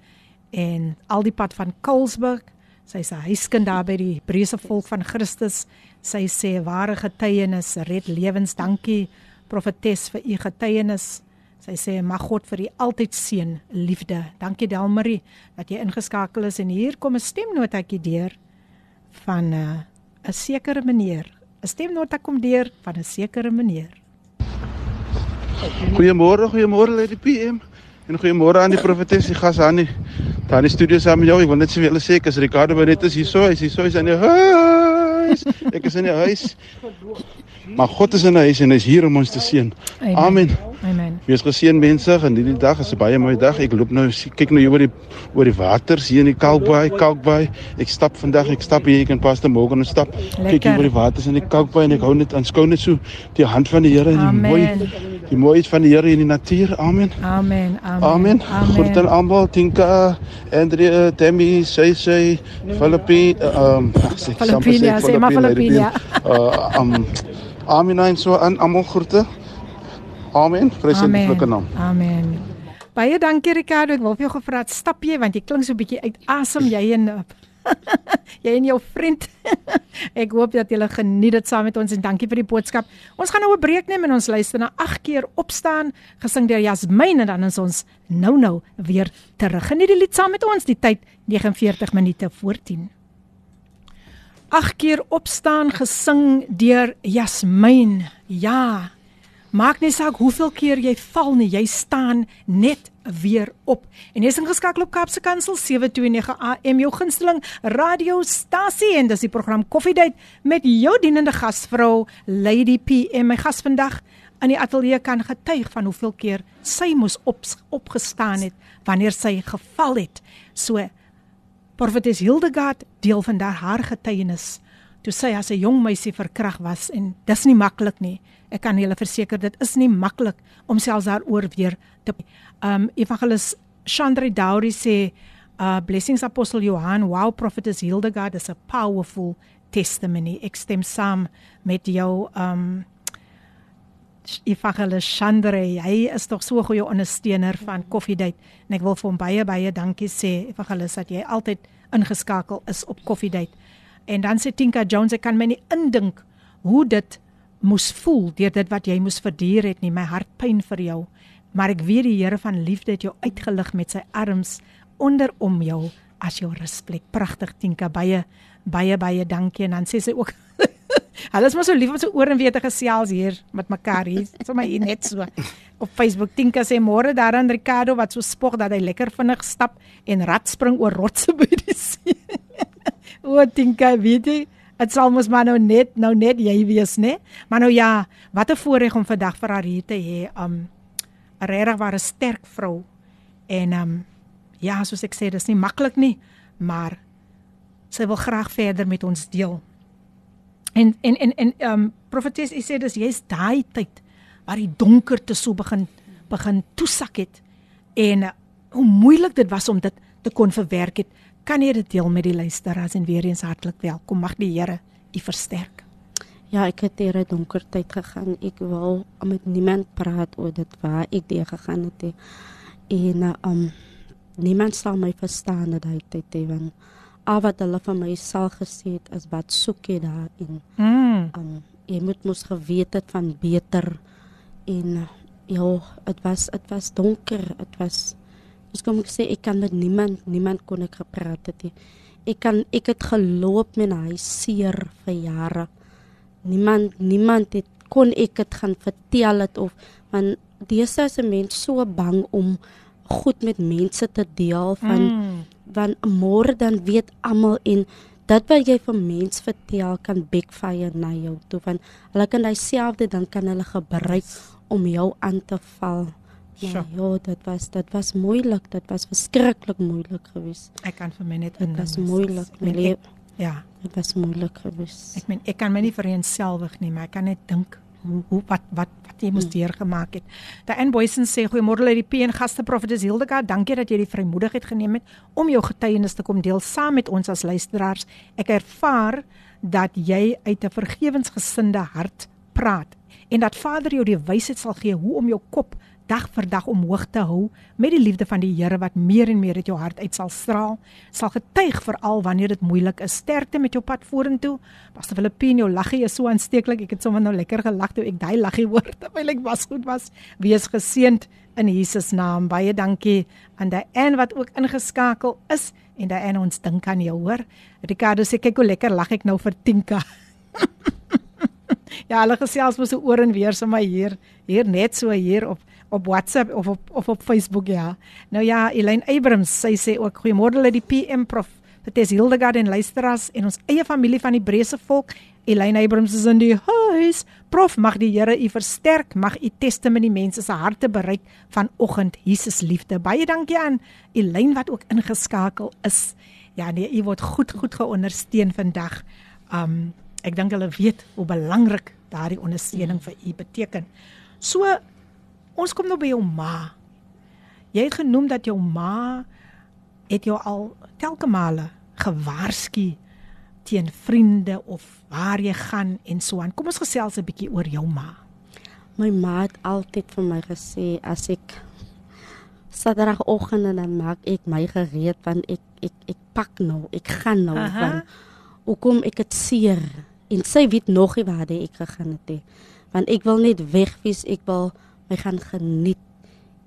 en al die pad van Kulsburg. Sy is 'n huiskind daar by die Hebreëse volk van Christus. Sy sê ware getuienis red lewens. Dankie profetes vir u getuienis. Sy sê mag God vir u altyd seën, liefde. Dankie Delmarie dat jy ingeskakel is en hier kom 'n stemnotetjie deur van 'n uh, 'n sekere meneer. 'n Stemnota kom deur van 'n sekere meneer. Goeiemôre, goeiemôre Lady PM. En goeiemôre aan die profetes, die gas aan die daar in die studio saam met jou. Ek wil net sê vir julle sê ek is Ricardo Benettes hierso. Hy's hierso, hy's aan die huis. Ek is in die huis. Maar God is in die huis en hy is hier om ons te seën. Amen. Amen. Wees geseën mense, en hierdie dag is 'n baie mooi dag. Ek loop nou kyk nou hier oor die oor die waters hier in die Kalkbaai, Kalkbaai. Ek stap vandag, ek stap hier, ek en Pastor Morgan ons stap. Kyk hier oor die waters in die Kalkbaai en ek hou net aanskou net so die hand van die Here en die Amen. mooi die mooiheid van die Here in die natuur. Amen. Amen. Amen. Amen. Groet aan almal, Tinka, Andrea, Demi, Say Say, Filippine, um, ag, sê- ja, maar Filippine, ja. Uh, um, Amen en so aan almal groete. Amen. Vreeslike naam. Amen. Baie dankie Ricardo. Ek wil vir jou gevra het stap jy want jy klink so 'n bietjie uit asem jy en jy en jou vriend. Ek hoop dat julle geniet dit saam met ons en dankie vir die boodskap. Ons gaan nou 'n breek neem en ons luister na 8 keer opstaan gesing deur Jasmin en dan is ons nou nou weer terug. Geniet die lied saam met ons. Die tyd 49 minute voor 10. 8 keer opstaan gesing deur Jasmin. Ja. Maak nie saak hoeveel keer jy val nie, jy staan net weer op. En jy's ingeskakel op Kaapse Kansel 729 AM jou gunsteling radiostasie en dis die program Koffiedייט met jou dienende gasvrou Lady PM. My gas vandag in die ateljee kan getuig van hoeveel keer sy moes op, opgestaan het wanneer sy geval het. So Profetes Hildegard deel vandag haar getuienis toe sy as 'n jong meisie verkragt was en dis nie maklik nie. Ek kan julle verseker dit is nie maklik om selfs daaroor weer te um Evangelis Chandra Dowry sê uh blessings apostel Johan wow prophetess Hildegard is a powerful testimony. Ek stem saam met jou um Evangelis Chandre. Hy is tog so 'n goeie ondersteuner van Coffee Date en ek wil vir hom baie baie dankie sê Evangelis dat jy altyd ingeskakel is op Coffee Date. En dan sê Tinka Jones ek kan my nie indink hoe dit moes voel deur dit wat jy moes verduur het nie. My hart pyn vir jou, maar ek weet die Here van liefde het jou uitgelig met sy arms onder om jou as jou rusplek. Pragtig Tinka, baie baie baie dankie en dan sê sy ook Hulle is maar so lief om so oor en weer te gesels hier met mekaar hier. Sommige hier net so op Facebook. Tinka sê môre daaraan Ricardo wat so spog dat hy lekker vinnig stap en rad spring oor rotse by die see. o Tinka, weet jy, dit sal mos maar nou net nou net jy wees, né? Maar nou ja, wat 'n voorreg om vandag vir haar hier te hê. Um 'n regtig ware sterk vrou. En um ja, soos ek sê, dis nie maklik nie, maar sy wil graag verder met ons deel. En en en en ehm um, profetes u sê dis jy's daai tyd waar die donkerte so begin begin toesak het en uh, hoe moeilik dit was om dit te kon verwerk het. Kan jy dit deel met die luisteraars en weer eens hartlik welkom. Mag die Here u versterk. Ja, ek het deur 'n donker tyd gegaan. Ek wil met niemand praat oor dit waar ek deur gegaan het. he. En uh, um niemand sal my verstaan dat hy tyd het want al wat hulle van my sal gesê het is wat soek jy daar in. Mm. Um jy moet mos geweet het van beter en ja, dit was dit was donker. Dit was Dis kom ek sê ek kan met niemand niemand kon ek gepraat het nie. Ek kan ek het geloop met hy seer vir jare. Niemand niemand het kon ek dit gaan vertel het of want dese is 'n mens so bang om goed met mense te deel van Mm. Want môre dan weet almal en dit wat jy vir mens vertel kan backfire na jou toe van hulle kan dieselfde dan kan hulle gebruik om jou aan te val. Ja, ja, dit was dit was moeilik, dit was verskriklik moeilik geweest. Ek kan vir my net Dit was moeilik, Ek meen, Melie. ek- Ja, Dit was moeilik geweest. ek meen ek kan my nie vereenselwig nie, maar ek kan net dink hoe hoe wat wat wat jy moes deurgemaak het. Diane Boysen sê goeiemôre uit die PN gaste Profetes Hildegard. Dankie dat jy die vrymoedigheid geneem het om jou getuienis te kom deel saam met ons as luisteraars. Ek ervaar dat jy uit 'n vergewensgesinde hart praat en dat Vader jou die wysheid sal gee hoe om jou kop dag vir dag omhoog te hou met die liefde van die Here wat meer en meer uit jou hart uit sal straal, sal getuig veral wanneer dit moeilik is. Sterkte met jou pad vorentoe. Pastor Filippine, jou laggie is so aansteeklik. Ek het sommer nou lekker gelag toe ek daai laggie hoor terwyl ek was goed was. Wees geseënd in Jesus naam. Baie dankie aan Diane wat ook ingeskakel is en Diane ons dink aan jou hoor. Ricardo sê kyk hoe lekker lag ek nou vir Tinka. ja, hulle gesels mos so oor en weer sommer hier, hier net so hier op op WhatsApp of op of op Facebook ja. Nou ja, Elaine Abrams, sy sê ook goeiemôre uit die PM prof Pates Hildegard en luisteraars en ons eie familie van die Hebreëse volk. Elaine Abrams is in die huis. Prof, mag die Here u versterk, mag u testimonie mense se harte bereik vanoggend Jesus liefde. Baie dankie aan Elaine wat ook ingeskakel is. Ja nee, u word goed goed geondersteun vandag. Um ek dink hulle weet hoe belangrik daardie ondersteuning vir u beteken. So ons kom nou by jou ma. Jy het genoem dat jou ma het jou al telke male gewaarsku teen vriende of waar jy gaan en so aan. Kom ons gesels 'n bietjie oor jou ma. My ma het altyd vir my gesê as ek Saterdagoggend dan maak ek my gereed want ek ek ek pak nou, ek gaan nou Aha. van hoekom ek dit seer en sy weet nog nie waar ek gegaan het nie. Want ek wil net weg wees, ek wil my gaan geniet.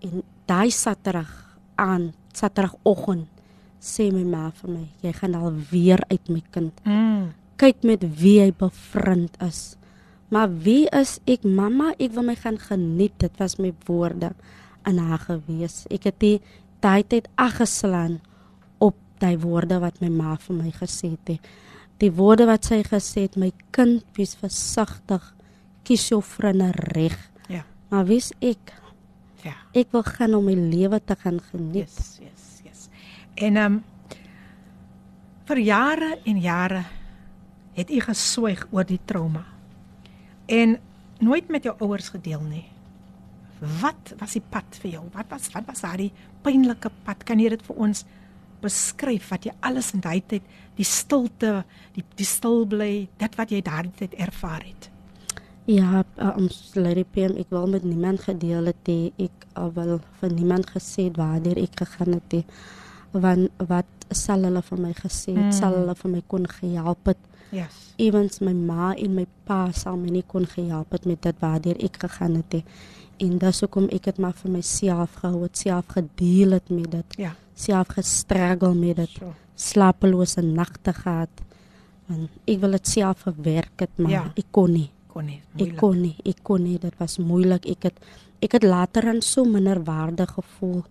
En daai Saterdag aan, Saterdagoggend sê my ma vir my, jy gaan al weer uit my kind. Mm. Kyk met wie hy bevriend is. Maar wie is ek mamma? Ek wil my gaan geniet. Dit was my woorde aan haar gewees. Ek het die tyd aggeslaan op daai woorde wat my ma vir my gesê het. Die woorde wat sy gesê het, my kind, wees versigtig. Kies jou vriende reg. Maar wie's ek? Ja. Ek wil gaan om my lewe te gaan geniet. Yes, yes, yes. En ehm um, vir jare en jare het u geswyg oor die trauma. En nooit met jou ouers gedeel nie. Wat was die pad vir jou? Wat was wat was daardie pynlike pad? Kan jy dit vir ons beskryf wat jy alles in daai tyd, die stilte, die die stil bly, dit wat jy daardie tyd ervaar het? Ja, ons Lady PM, ek wil met niemand gedeel het nie. Ek uh, wil vir niemand gesê het waar ek gegaan het nie. Want wat sal hulle vir my gesê het? Mm. Sal hulle vir my kon gehelp het? Yes. Ewens my ma en my pa sal my nie kon gehelp het met dit waar ek gegaan het nie. En dis hoekom ek dit maar vir myself gehou het, self gedeel het met dit. Ja. Self gestruggle met dit. So. Slapelose nagte gehad. Want ek wil dit self verwerk het, maar Ja. ek kon nie. Kon nie. Ek moeilik. kon nie, ek kon nie, dit was moeilik. Ek het ek het later aan so minder waarde gevoel.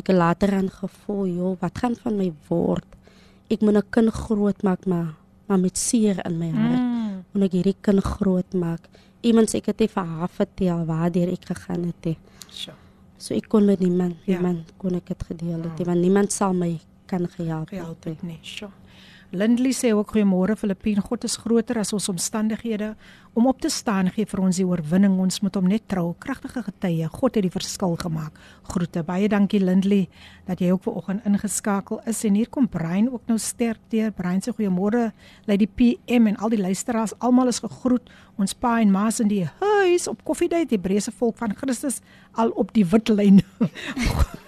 Ek het later aan gevoel, joh, wat gaan van my word? Ek moet 'n kind grootmaak, maar maar met seer in my hart. Mm. Moet ek hierdie kind grootmaak? Iemand sê ek het nie vir haar vertel waar deur ek gegaan het nie. So. So ek kon met niemand, Ja. niemand kon ek dit gedeel het nie, want niemand sal my kan gehelp het. nie. Sjoe. Lindley sê ook goeiemôre Filippien. God is groter as ons omstandighede. Om op te staan gee vir ons die oorwinning. Ons moet hom net trou. Kragtige getuie. God het die verskil gemaak. Groete. Baie dankie Lindley dat jy ook vanoggend ingeskakel is en hier kom Brein ook nou sterk deur. Brein sê goeiemôre. Lei die PM en al die luisteraars. Almal is gegroet. Ons pa en ma's in die huis op koffiedייט die Hebreëse volk van Christus al op die wit lyn.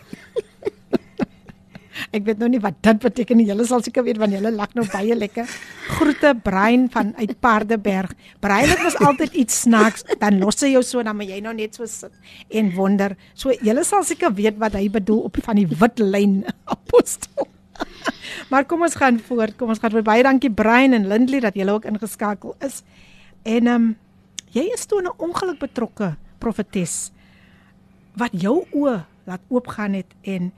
Ek weet nou nie wat dit beteken nie. Julle sal seker weet want julle lag nou baie lekker. Groete Brein van uit Paardeberg. Brein het mos altyd iets snaaks. Dan los hy jou so dan moet jy nou net so sit en wonder. So julle sal seker weet wat hy bedoel op van die wit lyn apostel. maar kom ons gaan voort. Kom ons gaan voort. Baie dankie Brein en Lindley dat julle ook ingeskakel is. En ehm um, jy is toe 'n ongeluk betrokke, profetes. Wat jou oë laat oopgaan het en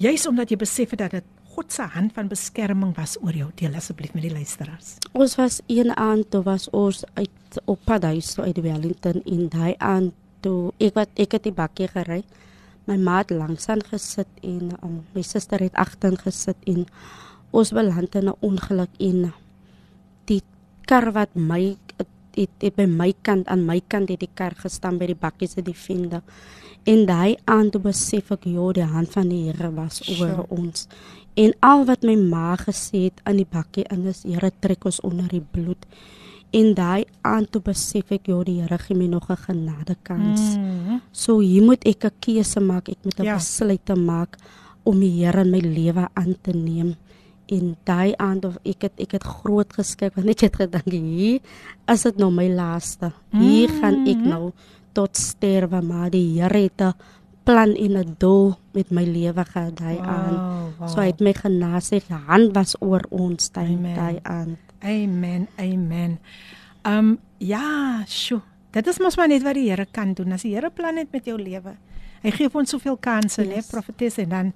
Juis omdat jy besef het dat dit God se hand van beskerming was oor jou. Deel asseblief met die luisteraars. Ons was een aand toe was ons uit op pad huis toe uit Wellington en daai aand toe ek wat ek het die bakkie gery. My ma het langs aan gesit en um, my suster het agter gesit en ons beland in 'n ongeluk en die kar wat my het, het by my kant aan my kant het die kar gestaan by die bakkie se die vinde. En daai aand toe besef ek ja, die hand van die Here was oor Sure. ons. En al wat my ma gesê het aan die bakkie in is Here trek ons onder die bloed. En daai aand toe besef ek ja, die Here gee my nog 'n genade kans. Mm. Mm. So hier moet ek 'n keuse maak, ek moet 'n Ja. besluit te maak om die Here in my lewe aan te neem. En daai aand of ek het ek het groot geskik want ek het gedink hier is dit nou my laaste. Hier mm. gaan ek nou tot sterwe, maar die Here het 'n plan en 'n doel met my lewe gehad daai wow, aand. Wow. So hy het my genas, sy hand was oor ons daai aand. Amen. Amen. Um ja, sjo. Dit is mos maar net wat die Here kan doen. As die Here plan het met jou lewe. Hy gee ons soveel kansse, yes. né, profetes en dan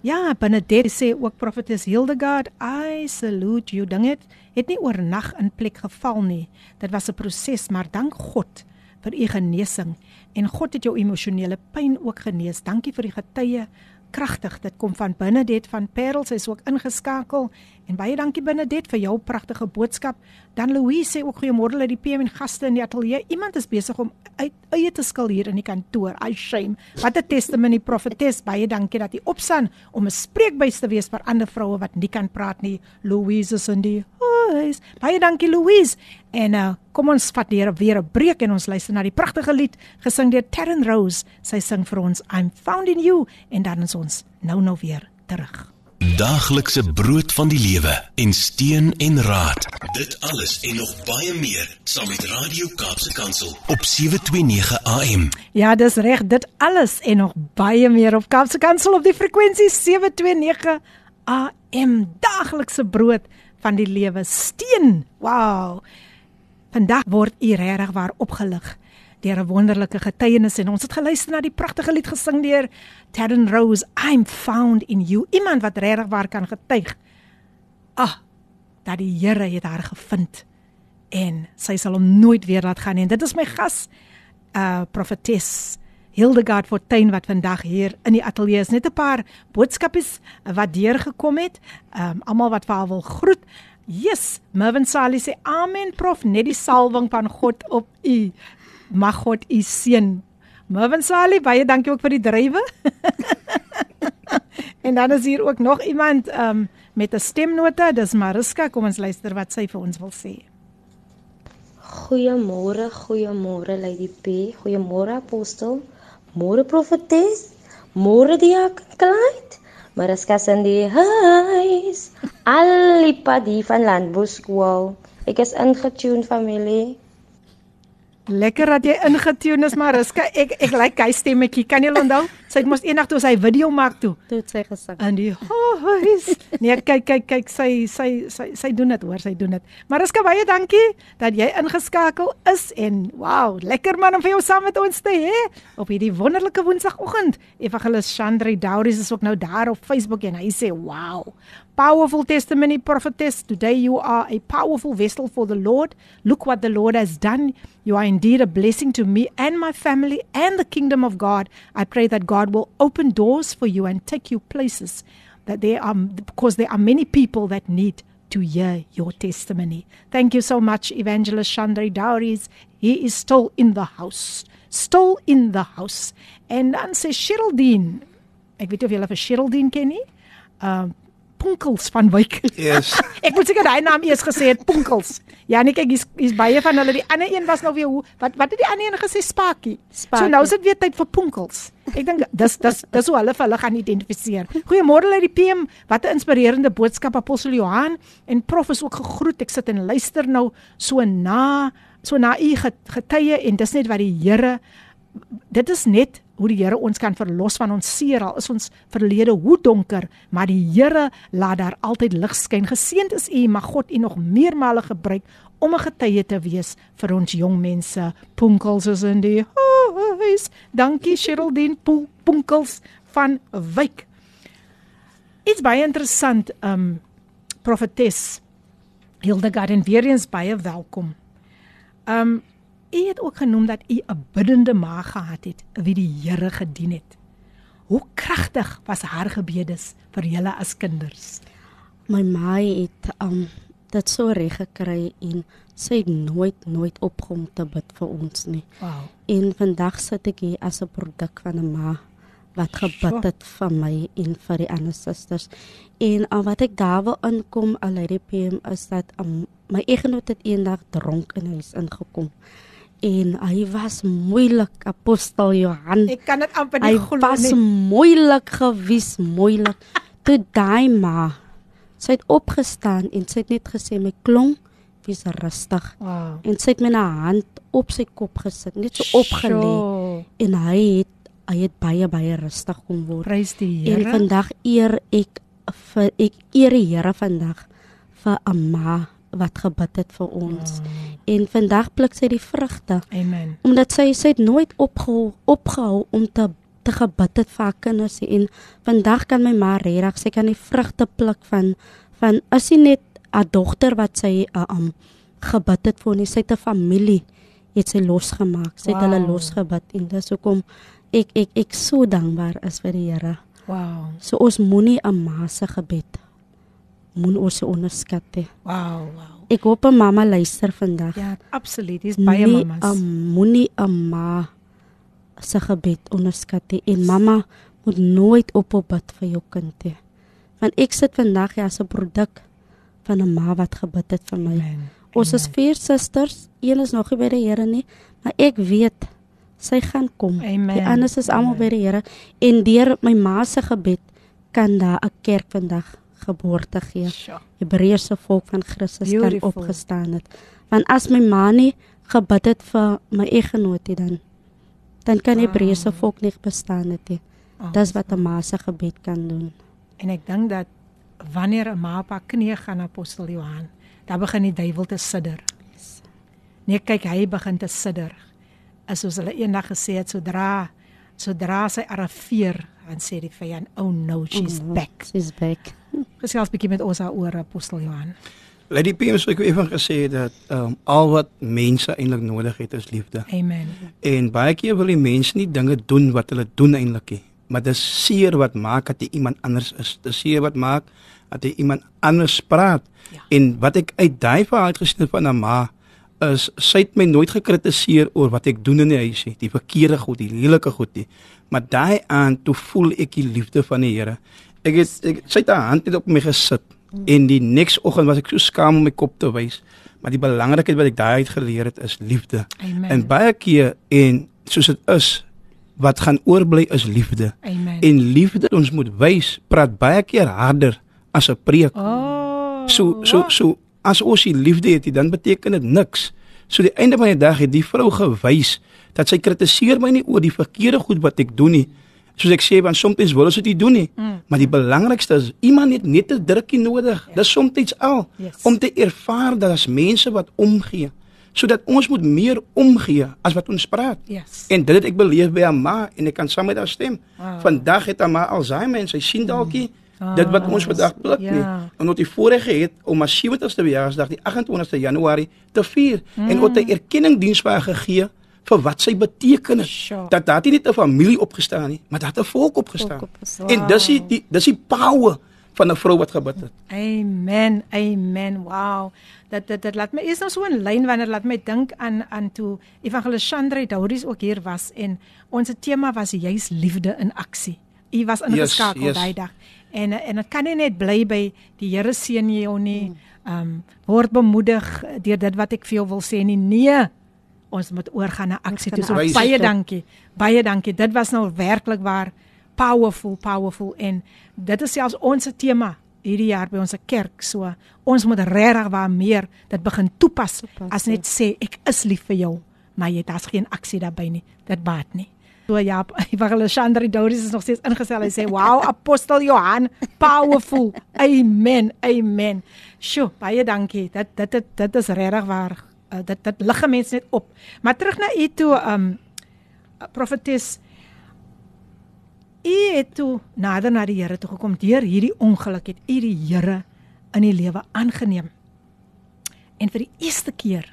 Ja, Benedette sê ook Prophetess Hildegard, I salute you. Ding het het nie oornag in plek geval nie. Dit was 'n proses, maar dank God vir u genesing en God het jou emosionele pyn ook genees. Dankie vir die getuie kragtig. Dit kom van Benedette van Parel. Sy is ook ingeskakel. En baie dankie Benedette vir jou pragtige boodskap. Dan Louise sê ook goeiemôre uit die PM en gaste in die ateljee. Iemand is besig om uit eie te skil hier in die kantoor. I shame. Wat 'n testimony prophetess. Baie dankie dat jy opstaan om 'n spreekbuis te wees vir ander vroue wat nie kan praat nie. Louise is in die huis. Baie dankie Louise. En uh, kom ons vat weer weer 'n breek en ons luister na die pragtige lied gesing deur Terren Rose. Sy sing vir ons I'm found in you en dan is ons nou nou weer terug. Daaglikse brood van die lewe en steun en raad. Dit alles en nog baie meer saam met Radio Kaapse Kansel op 729 AM. Ja, dis reg, dit alles en nog baie meer op Kaapse Kansel op die frekwensie 729 AM. Daaglikse brood van die lewe steun. Wow. Vandag word u regtig waar opgelig deur 'n wonderlike getuienis en ons het geluister na die pragtige lied gesing deur Terren Rose I'm found in you. Iemand wat regtig waar kan getuig ah dat die Here het haar gevind en sy sal hom nooit weer laat gaan nie. En dit is my gas uh profetes Hildegard Fortuin wat vandag hier in die ateljee is. Net 'n paar boodskapies wat deurgekom het. Um almal wat vir haar wil groet. Yes, Mervin Sally sê amen prof net die salwing van God op u mag God u seën. Mervin Sally, baie dankie ook vir die drywe. en dan is hier ook nog iemand um, met 'n stemnota, dis Mariska, kom ons luister wat sy vir ons wil sê. Goeiemôre, goeiemôre Lady P, goeiemôre apostel, môre profetes, môre diak Clyde. Mariska in die huis. Al die padie van Landbouskool. Ek is ingetune familie. Lekker dat jy ingetune is, Mariska. Ek ek like hy stemmetjie. Kan jy onthou? Sy het mos eendag toe sy video maak toe. Toe sy gesing. In die huis. Nee, kyk kyk kyk sy sy sy sy doen dit, hoor, sy doen dit. Mariska, baie dankie dat jy ingeskakel is en wow, lekker man om vir jou saam met ons te hê op hierdie wonderlike woensdagoggend. Evangelist Chandri Douris is ook nou daar op Facebook en hy sê, "Wow, powerful testimony prophetess. Today you are a powerful vessel for the Lord. Look what the Lord has done. You are indeed a blessing to me and my family and the kingdom of God. I pray that God will open doors for you and take you places that there are because there are many people that need to hear your testimony. Thank you so much Evangelist Chandri Dowries. He is still in the house. Still in the house. And dan sê Sheraldine. Ek weet of jy hulle vir Sheraldine ken nie. Um Punkels van Wyk. Yes. ek moet seker daai naam eers gesê het Punkels. Ja, nee kyk, hier's hier's baie van hulle. Die ander een was nou weer hoe wat wat het die ander een gesê Spakie. Spakie. So nou is dit weer tyd vir Punkels. Ek dink dis dis dis hoe hulle vir hulle gaan identifiseer. Goeiemôre uit die PM. Wat 'n inspirerende boodskap Apostel Johan en Prof is ook gegroet. Ek sit en luister nou so na so na u getuie en dis net wat die Here dit is net hoe die Here ons kan verlos van ons seer. Al is ons verlede hoe donker maar die Here laat daar altyd lig skyn. Geseend is u mag God u nog meermale gebruik om 'n getuie te wees vir ons jong mense. Punkels is in die huis. Dankie Sheraldine Punkels van Wyk. Iets baie interessant um profetes Hildegard en weer eens baie welkom. Um U het ook genoem dat u 'n biddende ma gehad het wie die Here gedien het. Hoe kragtig was haar gebedes vir julle as kinders? My ma het um dit so reg gekry en sy het nooit nooit opgehou te bid vir ons nie. Wow. En vandag sit ek hier as 'n produk van 'n ma wat gebid het vir my en vir die ander susters. En al wat ek daar wil inkom al die PM is dat um, my eggenoot het eendag dronk in huis ingekom en hy was moeilik apostel Johan. Ek kan dit amper nie glo nie. hy was moeilik gewees moeilik. Toe daai ma sy het opgestaan en sy het net gesê my klong wees rustig. Wow. en sy het met haar hand op sy kop gesit net so opgelê. En hy het hy het baie baie rustig kom word. Prys die Here. En vandag eer ek vir ek eer die Here vandag vir 'n ma wat gebid het vir ons. Oh. En vandag pluk sy die vrugte. Amen. Omdat sy sy het nooit opgehou opgehou om te te gebid het vir haar kinders en vandag kan my ma regtig sy kan die vrugte pluk van van as sy net 'n dogter wat sy uh, um gebid het vir nie sy te familie het sy losgemaak sy het wow. hulle losgebid en dis hoekom ek ek ek so dankbaar is vir die Here Wow. so ons moenie 'n ma se gebed moet ons onderskat nie Wow, wow. Ek hoop 'n mamma luister vandag Ja, absoluut. Dis baie Nie mamas. 'n moenie 'n ma se gebed onderskat nie en mamma moet nooit ophou bid vir jou kind nie. Want ek sit vandag ja as 'n produk van 'n ma wat gebid het vir my. Amen. Ons is vier susters, een is nog nie by die Here nie, maar ek weet sy gaan kom. Amen. Die anders is almal Amen. by die Here en deur my ma se gebed kan daar 'n kerk vandag geboorte gee. Sjoe. Hebreëse volk van Christus kan Beautiful. opgestaan het. Want as my ma nie gebid het vir my eggenoot dan dan kan. Hebreëse volk nie bestaan het nie. Dis wat 'n ma se gebed kan doen. En ek dink dat wanneer 'n ma op haar knieë gaan apostel Johan, dan begin die duiwel te sidder. Nee, kyk, hy begin te sidder. As soos hulle eendag gesê het, sodra sodra sy arriveer, dan sê die vyand, "Oh no, she's Mhm. back." She's back. Gesels bietjie met ons daaroor apostel Johan. Lady P het ook even gesê dat um, al wat mense eintlik nodig het is liefde. Amen. En baie keer wil die mense nie dinge doen wat hulle doen eintlik nie, maar dis seer wat maak dat jy iemand anders is. Dis seer wat maak dat jy iemand anders praat. Ja. En wat ek uit daai verhaal gesien het van 'n ma is sy het my nooit gekritiseer oor wat ek doen in die huis nie, die verkeerde goed, die lelike goed nie. Maar daai aan toe voel ek die liefde van die Here. Ek het ek sy het haar hand net op my gesit en die nächste oggend was ek so skaam om my kop te wys. Maar die belangrikheid wat ek daai uit geleer het is liefde. Amen. En baie keer en soos dit is wat gaan oorbly is liefde. Amen. En liefde ons moet wys, praat baie keer harder as 'n preek. oh. So so so as ons die liefde het, dan beteken dit niks. So die einde van die dag het die vrou gewys dat sy kritiseer my nie oor die verkeerde goed wat ek doen nie. Soos ek sê, want soms wil ons dit nie doen nie. Mm. Maar die belangrikste is iemand het net 'n drukkie nodig. Dis soms al Yes. om te ervaar dat as mense wat omgee, sodat ons moet meer omgee as wat ons praat. Yes. En dit het ek beleef by haar ma en ek kan saam met haar stem. Wow. Vandag het haar ma Alzheimer en sy sien dalkie dit wat ons vandag pluk nie. Ja. En wat die voorreg het om haar 70ste verjaarsdag die 28ste Januarie te vier mm. en ook 'n erkenningdiens vir haar gegee vir wat sy beteken het. Sure. Dat daar nie net 'n familie opgestaan nie, maar dat 'n volk opgestaan. Volk opgestaan. En dis die, die dis die power van 'n vrou wat gebid het. Amen. Amen. Wow. Dat dit dit laat my is nou so 'n lyn wanneer laat my dink aan aan toe Evangelis Chandra Douris ook hier was en ons tema was juis liefde in aksie. U was ingeskakel yes. daai dag. En en dit kan nie net bly by die Here seën jou nie. Um word bemoedig deur dit wat ek vir jou wil sê nie. Nee. Ons moet oorgaan na aksie. Dis so baie aksie. dankie. Baie dankie. Dit was nou werklik waar powerful, powerful en dit is selfs ons tema hierdie jaar by ons kerk. So ons moet regtig waar meer dit begin toepas, Toepas, as net sê ek is lief vir jou, maar jy daar's geen aksie daarbey nie. Dit baat nie. So ja, Evangelisandri Doris is nog steeds ingestel. Hy sê, "Wow, apostel Johan, powerful. Amen. Amen." Sjoe, baie dankie. Dit dit dit, dit is regtig waar. Uh, dit dit lig 'n mens net op. Maar terug na u toe, um profetes U het toe nader na die Here toe gekom deur hierdie ongeluk het u die Here in u lewe aangeneem. En vir die eerste keer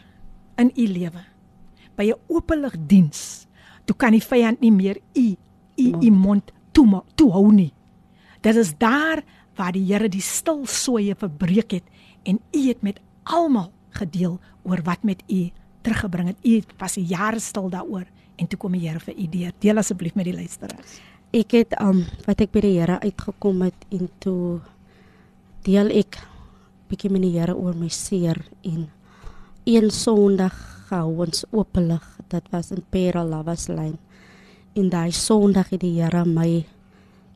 in u lewe by 'n openlig diens, toe kan die vyand nie meer u u u mond toe toe hou nie. Dit is daar waar die Here die stil soeye verbreek het en u het met almal gedeel oor wat met u teruggebring het. U was jare stil daaroor en toe kom die Here vir u deur. Deel asseblief met die luisteraars. Ek het um wat ek by die Here uitgekom het en toe deel ek bietjie met die Here oor my seer en een Sondag gehou ons oopelig. Dit was in Parel Lavaslyn. En daai Sondag het die Here my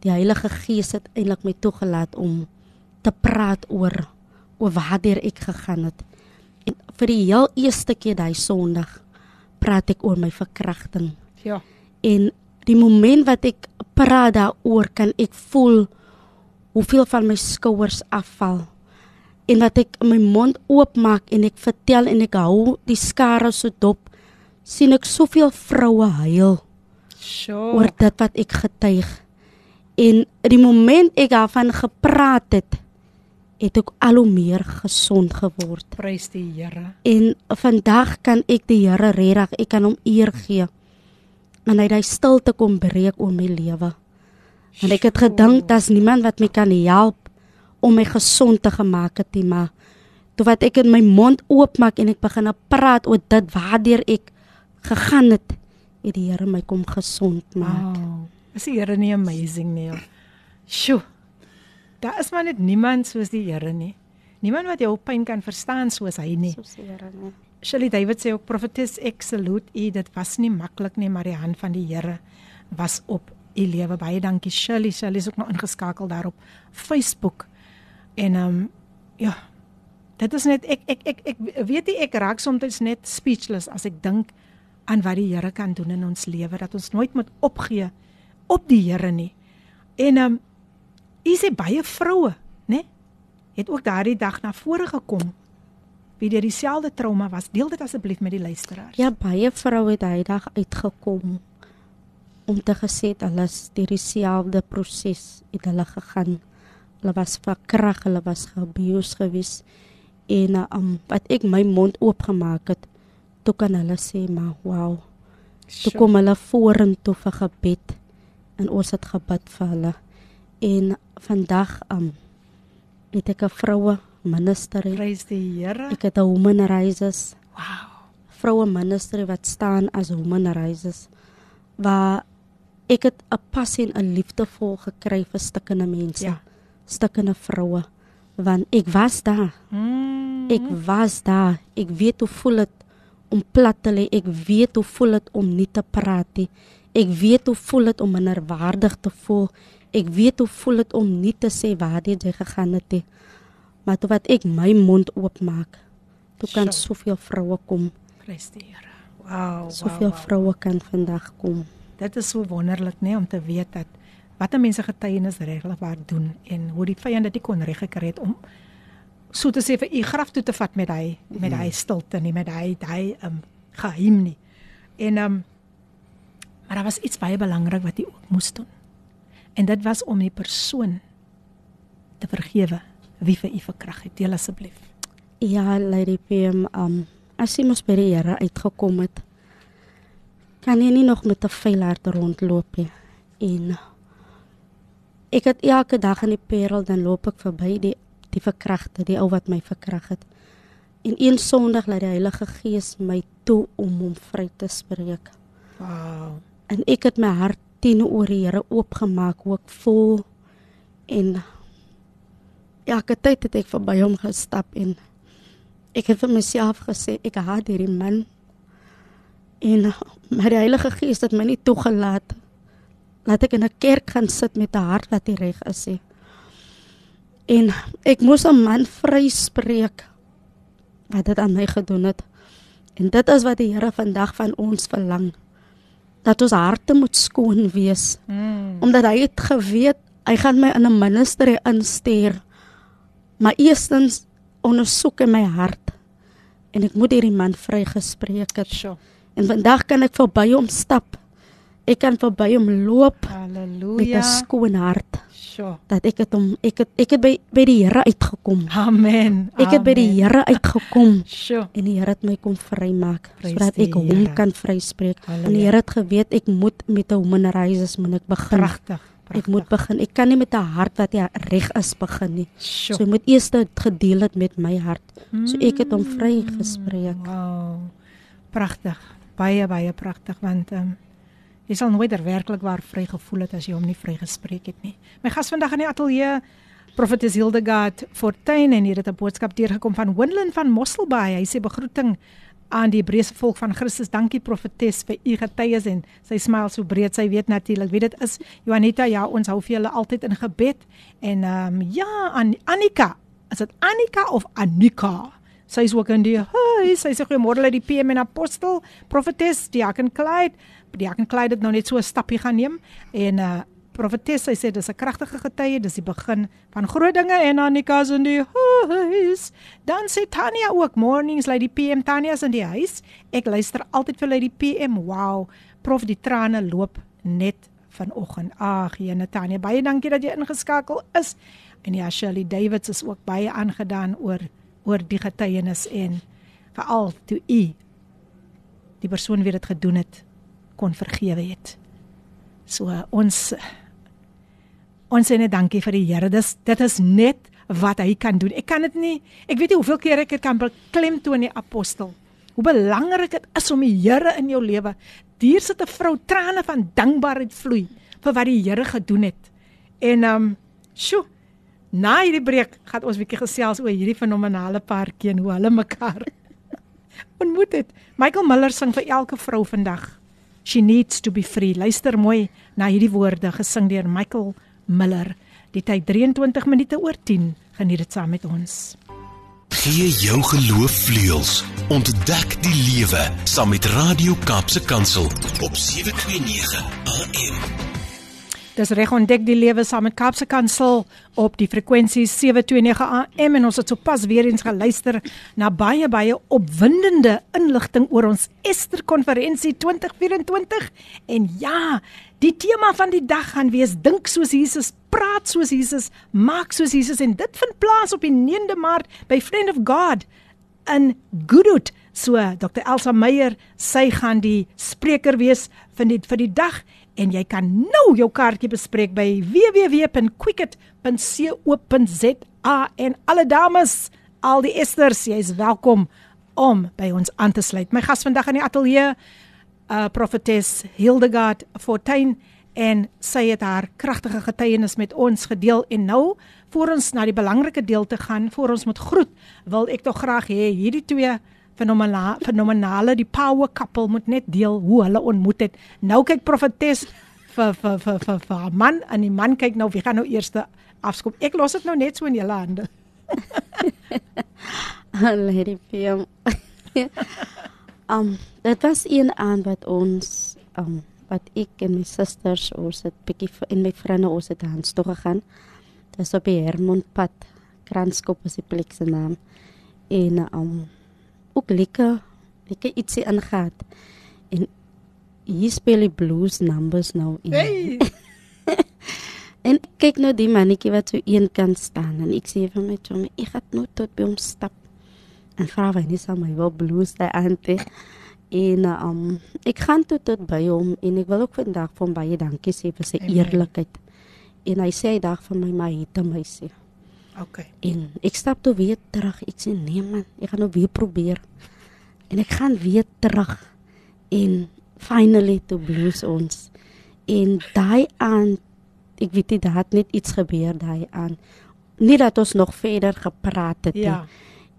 die Heilige Gees het eintlik my toegelaat om te praat oor oor waartoe ek gegaan het. En vir die heel eerste keer daai Sondag praat ek oor my verkrachting. Ja. En die moment wat ek praat daaroor kan ek voel hoeveel van my skouers afval. En wat ek my mond oopmaak en ek vertel en ek hou die skare so dop, sien ek soveel vroue huil. Sjoe. oor dit wat ek getuig. En die moment ek daarvan gepraat het, het ek al hoe meer gesond geword. Prys die Here. En vandag kan ek die Here regtig, ek kan hom eer gee. En hy het hy stilte kom breek oor my lewe. Want ek het gedink daar's niemand wat my kan help om my gesond te gemaak het nie, maar toe wat ek in my mond oopmaak en ek begin praat oor dit waardeur ek gegaan het, het die Here my kom gesond maak. Wow. Is die Here nie amazing nie? Sjoe. Daar is maar net niemand soos die Here nie. Niemand wat jou pyn kan verstaan soos hy nie. Soos die Here nie. Shirley David sê ook profetes ek salute u dit was nie maklik nie maar die hand van die Here was op u lewe baie dankie Shirley Shirley is ook nog ingeskakel daarop Facebook en ehm um, ja dit is net ek ek ek ek weet nie ek raak soms net speechless as ek dink aan wat die Here kan doen in ons lewe dat ons nooit moet opgee op die Here nie en ehm um, u sê baie vroue nê het ook daardie dag na vore gekom wie deur dieselfde trauma was. Deel dit asseblief met die luisteraars. Ja, baie vroue het hy dag uitgekom om te gesê dat hulle deur dieselfde proses het hulle gegaan. Hulle was verkrag, hulle was geabuse gewees en um, wat ek my mond oopgemaak het, toe kan hulle sê maar wow. Toe kom hulle vorentoe vir gebed en ons het gebid vir hulle. En vandag um het ek 'n vroue minister. Prys die Here. Ek het 'n woman rises Wow. vroue ministry wat staan as woman rises waar ek het 'n passie en 'n liefde vir gekry vir stukkende mense. Ja. Stukkende vroue want ek was daar. Mm. Ek was daar. Ek weet hoe voel dit om plat te lê. Ek weet hoe voel dit om nie te praat nie. Ek weet hoe voel dit om minderwaardig te voel. Ek weet hoe voel dit om nie te sê waar jy gegaan het nie. Maar toe wat ek my mond oopmaak, toe kan Sjoe. soveel vroue kom. Prys die Here. Wow. Soveel wow, wow. vroue kan vandag kom. Dit is so wonderlik nê om te weet dat wat 'n mense getuienis regtig waar doen en hoe die vyand dit nie kon reg gekry het om so te sê vir u graf toe te vat met hy met hy stilte nie met hy hy um geheim nie. En um maar daar was iets baie belangrik wat hy ook moes doen. En dit was om die persoon te vergewe wie vir u verkrag het. Deel asseblief. Ja, Lady PM, um as jy mos by die Here uitgekom het, kan jy nie nog met 'n vuil hart rondloop nie. En ek het elke dag in die Parel dan loop ek verby die die verkragte, die ou wat my verkrag het. En een Sondag laat die Heilige Gees my toe om hom vry te spreek. Wow. En ek het my hart teenoor die Here oopgemaak, hoe ek voel en elke tyd het ek verby hom gestap en ek het vir myself gesê ek haat hierdie man. En maar die Heilige Gees het my nie toegelaat laat ek in 'n kerk gaan sit met 'n hart wat reg is nie. En ek moes 'n man vryspreek wat dit aan my gedoen het. En dit is wat die Here vandag van ons verlang. Dat ons harte moet skoon wees. Mm. Omdat hy het geweet hy gaan my in 'n ministerie instuur. Maar eerstens ondersoek hy my hart. En ek moet hierdie man vrygespreek het. Sjoe. En vandag kan ek verby hom stap. Ek kan verby hom loop met 'n Halleluja. skoon hart. Sjoe. Dat ek het hom ek het ek het by by die Here uitgekom. Amen. Ek het by die Amen. Here uitgekom. Sjoe. En die Here het my kom vrymaak sodat ek hom Here. kan vryspreek. En die Here het geweet ek moet met 'n woman rises moet ek begin. Pragtig. Ek moet begin. Ek kan nie met 'n hart wat reg is begin nie. Sjoe. So ek moet eers dit gedeel het met my hart. So ek het hom vrygespreek. Wow. Pragtig. Baie baie pragtig want ehm um, jy sal nooit er werklik waar vry gevoel het as jy hom nie vrygespreek het nie. My gas vandag in die ateljee Profetes Hildegard Fortuin en hier het 'n boodskap deurgekom van Winland van Mosselbaai. Hy sê begroeting aan die Hebreëse volk van Christus. Dankie profetes vir u getuies en sy smile so breed. Sy weet natuurlik wie dit is. Juanita, ja, ons hou vir julle altyd in gebed. En ehm um, ja, aan Annika. Is dit Annika of Annika? Sy is ook in die huis. Sy sê goeiemôre uit die PM en apostel, profetes, diaken Clyde. Diaken Clyde het nou net so 'n stapie gaan neem en uh profetes sy sê dis 'n kragtige getuie, dis die begin van groot dinge en Annika is in die huis. Dan sê Tanya ook mornings lei die PM Tanya is in die huis. Ek luister altyd vir lei die PM. Wow. Prof die trane loop net vanoggend. Ag, ja Natania, baie dankie dat jy ingeskakel is. En ja, Shirley Davids is ook baie aangedaan oor oor die getuienis en veral toe u die persoon wie dit gedoen het kon vergewe het. So ons ons sê net dankie vir die Here. Dis dit is net wat hy kan doen. Ek kan dit nie. Ek weet nie hoeveel keer ek dit kan beklemtoon die apostel. Hoe belangrik dit is om die Here in jou lewe. Hier sit 'n vrou trane van dankbaarheid vloei vir wat die Here gedoen het. En ehm um, sjoe Na hierdie breek gaan ons bietjie gesels oor hierdie fenomenale paartjie en hoe hulle mekaar ontmoet het. Michael Miller sing vir elke vrou vandag. She needs to be free. Luister mooi na hierdie woorde gesing deur Michael Miller. Die tyd 23 minute oor 10. Geniet dit saam met ons. Gee jou geloof vleuels. Ontdek die lewe saam met Radio Kaapse Kansel op 729 AM. Dis reg ontdek die lewe saam met Kapse Kansel op die frekwensie 729 AM en ons het sopas weer eens geluister na baie baie opwindende inligting oor ons Ester konferensie 2024 en ja, die tema van die dag gaan wees dink soos Jesus, praat soos Jesus, maak soos Jesus en dit vind plaas op die 9de Maart by Friend of God in Goodwood. So Dr Elsa Meyer, sy gaan die spreker wees vir die vir die dag en jy kan nou jou kaartjie bespreek by www.quicket.co.za en alle dames, al die esters, jy's welkom om by ons aan te sluit. My gas vandag in die ateljee, uh profetes Hildegard Fortuin en sy het haar kragtige getuienis met ons gedeel en nou voor ons na die belangrike deel te gaan, voor ons moet groet, wil ek tog graag hê hierdie twee fenomenale fenomenale die power couple moet net deel hoe hulle ontmoet het. Nou kyk profetes vir vir vir vir vir man en die man kyk nou wie gaan nou eers afskop. Ek los dit nou net so in julle hande. Lady Pam. um dit was een aan wat ons um wat ek en my susters ons het bietjie in my vriende ons het aan toe gegaan. Dis op die Hermontpad. Kranskop is die plek se naam. En um ook lekker lekker ietsie ingaat. En hier speel die blues numbers nou in. Hey. en kyk nou die mannetjie wat so een kant staan en ek sê vir my toe, ek gaan nou tot by hom stap. En vra hy nie sal my wel blues daai aante. En um ek gaan tot tot by hom en ek wil ook vandag van baie dankie sê vir sy eerlikheid. En hy sê hy dag van my my het my sê. OK. En ek stap toe weer terug. Ek sê nee man, ek gaan nou weer probeer. En ek gaan weer terug. En finally toe blues ons. En daai aan ek weet dit het net iets gebeur daai aan. Nie dat ons nog verder gepraat het nie. Ja.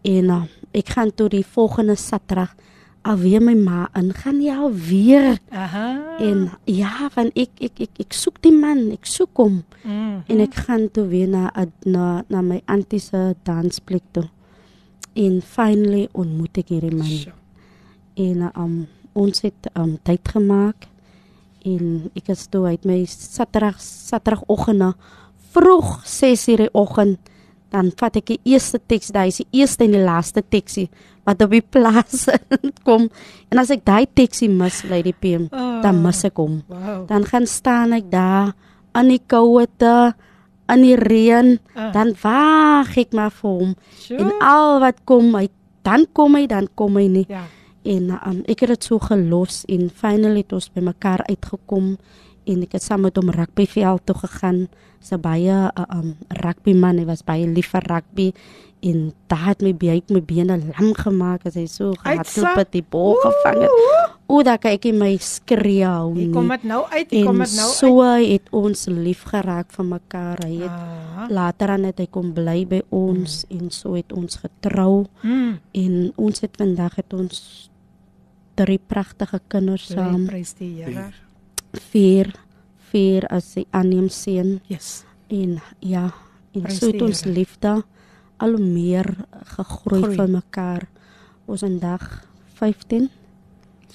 En uh, ek gaan toe die volgende Saterdag alweer my ma in gaan jy alweer. Aha. En ja, van ek ek ek ek soek die man, ek soek hom. Mm -hmm. En ek gaan toe weer na na na my antie se dansplek toe. En finally ontmoet ek hierdie man. Sure. En um ons het um tyd gemaak en ek het toe uit my Saterdag Saterdagoggend vroeg 6:00 die oggend dan vat ek die eerste teks, daai is die eerste en die laaste teksie wat op die plaas kom en as ek daai taxi mis Lady PM oh, dan mis ek hom wow. dan gaan staan ek daar aan die koue in die reën uh. dan wag ek maar vir hom sure. en al wat kom hy dan kom hy dan kom hy nie ja. en um, ek het dit so gelos en finally het ons by mekaar uitgekom en ek het saam met hom rugbyveld toe gegaan sy baie uh, um rugby man hy was baie lief vir rugby en daar het my baie my bene lam gemaak as hy so gehardloop het die bal gevang het. O, da kyk ek my skree hou nie. Kom dit nou uit, kom dit nou uit. So het ons lief geraak vir mekaar. Hy het ah. later aan het hy kom bly by ons mm. en so het ons getrou. Mm. En ons het vandag het ons drie pragtige kinders saam. Prys die Here. Vier vier as sy aanneem seun. Yes. En ja, en Prijs so het ons liefde al meer gegroei Groei. vir mekaar. Ons vandag 15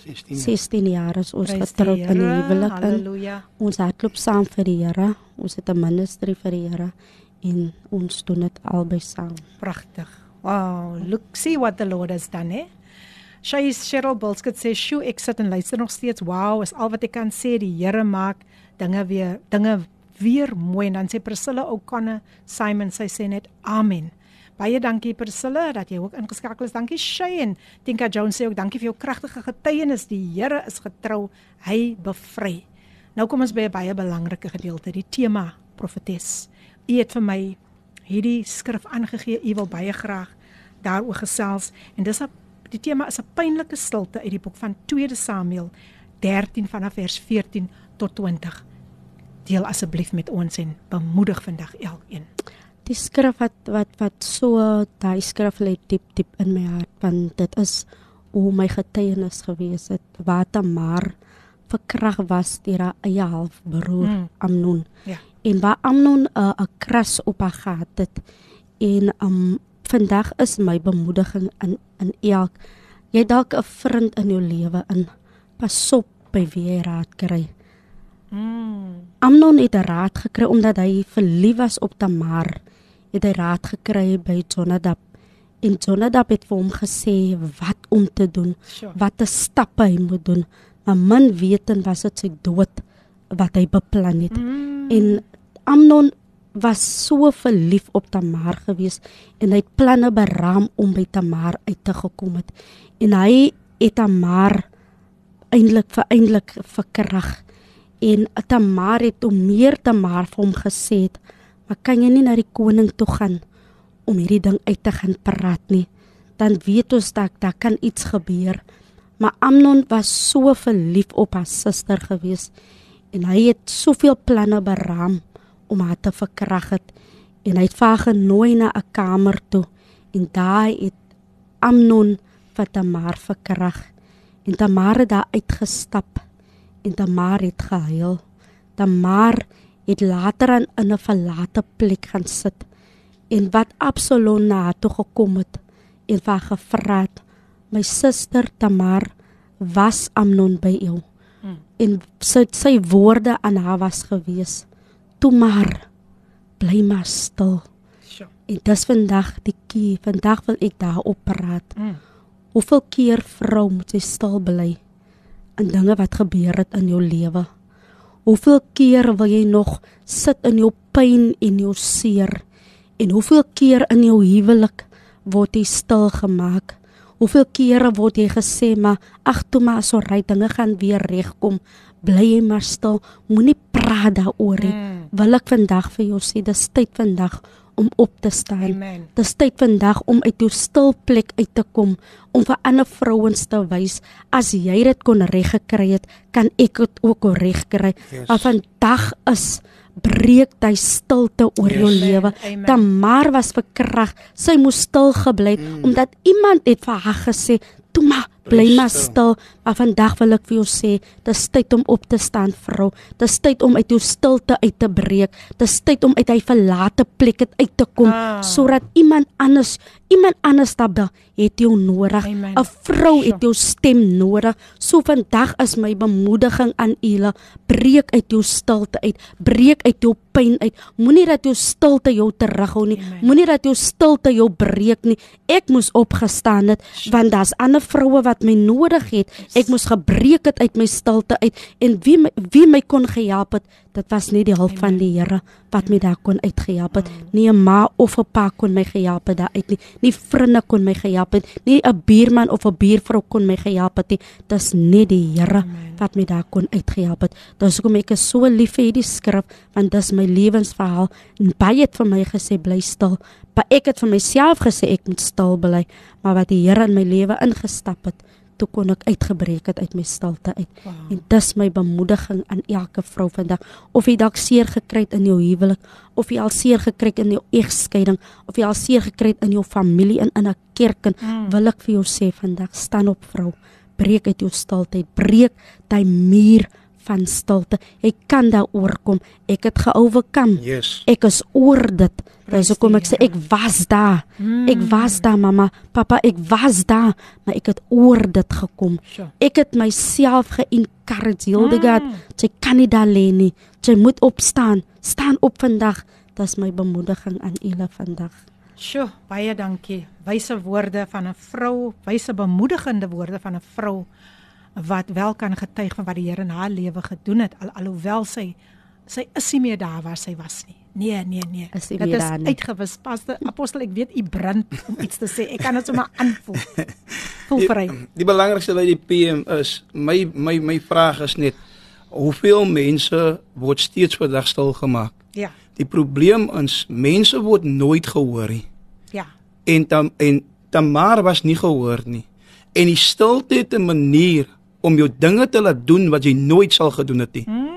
16 jaar, 16 jaar is ons getroud in die huwelik. Halleluja. Ons hardloop saam vir die Here. Ons het 'n ministry vir die Here en ons doen dit albei saam. Pragtig. Wow, look see what the Lord has done, eh? Shay Cheryl Bulskut sê, "Sjoe, ek sit en luister nog steeds. Wow, is al wat ek kan sê. Die Here maak dinge weer dinge weer mooi." En dan sê Priscilla O'Connor Simon, sy sê net, "Amen." Baie dankie Priscilla dat jy ook ingeskakel is. Dankie Shay en Tinka Jones sê ook dankie vir jou kragtige getuienis. Die Here is getrou. Hy bevry. Nou kom ons by 'n baie belangrike gedeelte, die tema profetes. U het vir my hierdie skrif aangegee. U wil baie graag daaroor gesels en dis 'n die tema is 'n pynlike stilte uit die boek van 2 Samuel 13 vanaf vers 14 tot 20. Deel asseblief met ons en bemoedig vandag elkeen. Die skrif wat wat wat so daai skrif lê diep diep in my hart want dit is hoe my getuienis gewees het wat maar verkrag was deur haar eie halfbroer mm. Amnon. Ja. En waar Amnon 'n uh, kras op haar gehad het en um vandag is my bemoediging in in elk jy dalk 'n vriend in jou lewe in pas op by wie jy raad kry. Mm. Amnon het raad gekry omdat hy verlief was op Tamar. Het hy raad gekry by Jonadab. En Jonadab het vir hom gesê wat om te doen, Sure. watter stappe hy moet doen. Maar min weten was dit sy dood wat hy beplan het. Mm. En Amnon was so verlief op Tamar gewees en hy het planne beraam om by Tamar uit te gekom het. En hy het Tamar eintlik vir eintlik verkrag. En Tamar het hom meer Tamar vir hom gesê het, "Maar kan jy nie na die koning toe gaan om hierdie ding uit te gaan praat nie? Dan weet ons dat daar kan iets gebeur." Maar Amnon was so verlief op haar suster gewees en hy het soveel planne beraam om haar te verkrag het. En hy het vir haar genooi na 'n kamer toe. En daar het Amnon vir Tamar verkrag en Tamar het daar uitgestap. En Tamar het gehuil. Tamar het later aan in 'n verlate plek gaan sit. En wat Absalom na toe gekom het en vir haar gevra het my suster Tamar was Amnon by jou. Mm. en sy sy woorde aan haar was gewees toe maar bly maar stil Sjoe. en dis vandag die key vandag wil ek daarop praat Mm. hoeveel keer vrou moet jy stil bly in dinge wat gebeur het in jou lewe hoeveel keer wil jy nog sit in jou pyn en jou seer en hoeveel keer in jou huwelik word jy stil gemaak Hoeveel kere word jy gesê maar ag toe maar so ry dinge gaan weer regkom. Bly jy maar stil. Moenie praat daaroor nie. Mm. Wil ek vandag vir jou sê dis tyd vandag om op te staan. Amen. Dis tyd vandag om uit jou stil plek uit te kom om vir ander vrouens te wys as jy dit kon reg gekry het, kan ek dit ook reg kry. Yes. Maar vandag is breek jy stilte oor jou Yes. lewe. Amen. Tamar was verkrag. Sy moes stil gebly het mm. omdat iemand het vir haar gesê, "Toe maar, bly maar stil." stil." Maar vandag wil ek vir jou sê, dis tyd om op te staan, vrou. Dis tyd om uit jou stilte uit te breek. Dis tyd om uit hy verlate plek uit te kom Ah. sodat iemand anders, iemand anders daar het jou nodig. 'n Vrou het jou stem nodig. So vandag is my bemoediging aan julle, breek uit jou stilte uit, breek uit jou pyn uit. Moenie dat jou stilte jou terughou nie. Moenie dat jou stilte jou breek nie. Ek moes opgestaan het want daar's ander vroue wat my nodig het. Ek moes gebreek het uit my stilte uit en wie my, wie my kon gehelp het, dit was nie die hulp van die Here wat my daar kon uitgehelp het. Nie 'n ma of 'n pa kon my gehelp het daar uit nie. Nie vriende kon my gehelp het. Nie 'n buurman of 'n buurvrou kon my gehelp het nie. Dis net die Here wat my daar kon uitgehelp het. Dis hoekom ek is so lief vir hierdie skrif want dis my lewensverhaal. En baie het vir my gesê bly stil. Maar ek het vir myself gesê ek moet stil bly, maar wat die Here in my lewe ingestap het, toe kon ek uitgebreek het uit my stilte uit. Wow. En dis my bemoediging aan elke vrou vandag. Of jy dalk seer gekry het in jou huwelik, of jy al seer gekry het in jou egskeiding, of jy al seer gekry het in jou familie en in 'n kerk, en Mm. wil ek vir jou sê vandag staan op vrou. Breek uit jou stilte, breek daai muur van stilte. Jy kan daaroor kom. Ek het geoorkom. Yes. Ek is oor dit. Dis hoekom ek sê ek was daar. Mm. Ek was daar mamma, pappa, ek was daar, maar ek het oor dit gekom. Sure. Ek het myself ge-encourage, Hildegard. Mm. Jy kan nie daar lê nie. Jy moet opstaan. Staan op vandag. Dis my bemoediging aan julle vandag. Sjoe, baie dankie. Wyse woorde van 'n vrou, wyse bemoedigende woorde van 'n vrou wat wel kan getuig van wat die Here in haar lewe gedoen het al alhoewel sy sy is nie meer daar waar sy was nie. Nee, nee, nee. Is Dit is uitgewis. Pastor Apostel, ek weet u brand om iets te sê. Ek kan dit sommer aanvoel. Voel vry. Die belangrikste by die PM is my my my vraag is net hoeveel mense word steeds vandag stil gemaak? Ja. Die probleem is mense word nooit gehoor nie. Ja. En tam, en Tamar was nie gehoor nie. En die stilte het 'n manier om jou dinge te laat doen wat jy nooit sal gedoen het nie. Mm.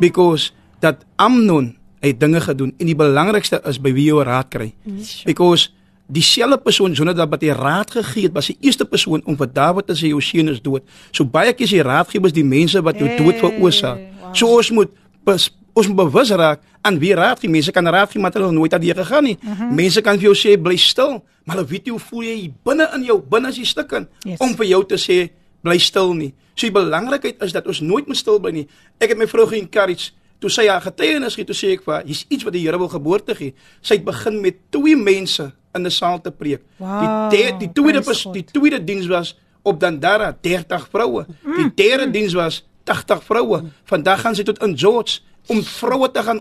Because dat Amnon het dinge gedoen en die belangrikste is by wie jy raad kry. Mm. Because dieselfde persoon dat wat hy raad gegee het, was die eerste persoon om vir Dawid te sê jou seun is dood. So baie keer is die raadgewers die mense wat jou dood veroorsaak. wow. So ons moet bes, ons moet bewus raak aan wie raad gee. Mense kan raad gee maar hulle nooit aan jy gegaan nie. Uh Mhm. -huh. Mense kan vir jou sê bly stil, maar hulle weet nie hoe voel jy binne in jou, binne is die stukken Yes. om vir jou te sê bly stil nie. So die belangrikheid is dat ons nooit moet stil bly nie. Ek het my vrou ge-encourage toe sy haar getuienis gee, toe sê ek vir haar, hier's iets wat die Here wil geboorte gee. Sy het begin met twee mense in 'n saal te preek. Wow, die te, die tweede pers- die tweede diens was op Dandara 30 vroue. Die derde diens was 80 vroue. Vandag gaan sy tot in George om vroue te gaan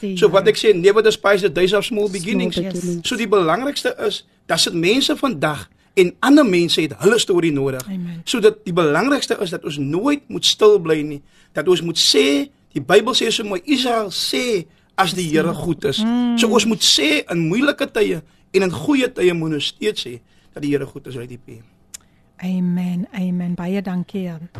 die So wat ek sê, never despise the days of small beginnings. beginnings. So die belangrikste is, dat dit mense vandag en ander mense het hulle storie nodig. Amen. So dat die belangrikste is dat ons nooit moet stil bly nie. Dat ons moet sê, die Bybel sê so mooi, Israel sê as die Here goed is. Mm. So ons moet sê in moeilike tye en in goeie tye moet ons steeds sê dat die Here goed is uit die PM. Amen. Amen. Baie dankie aan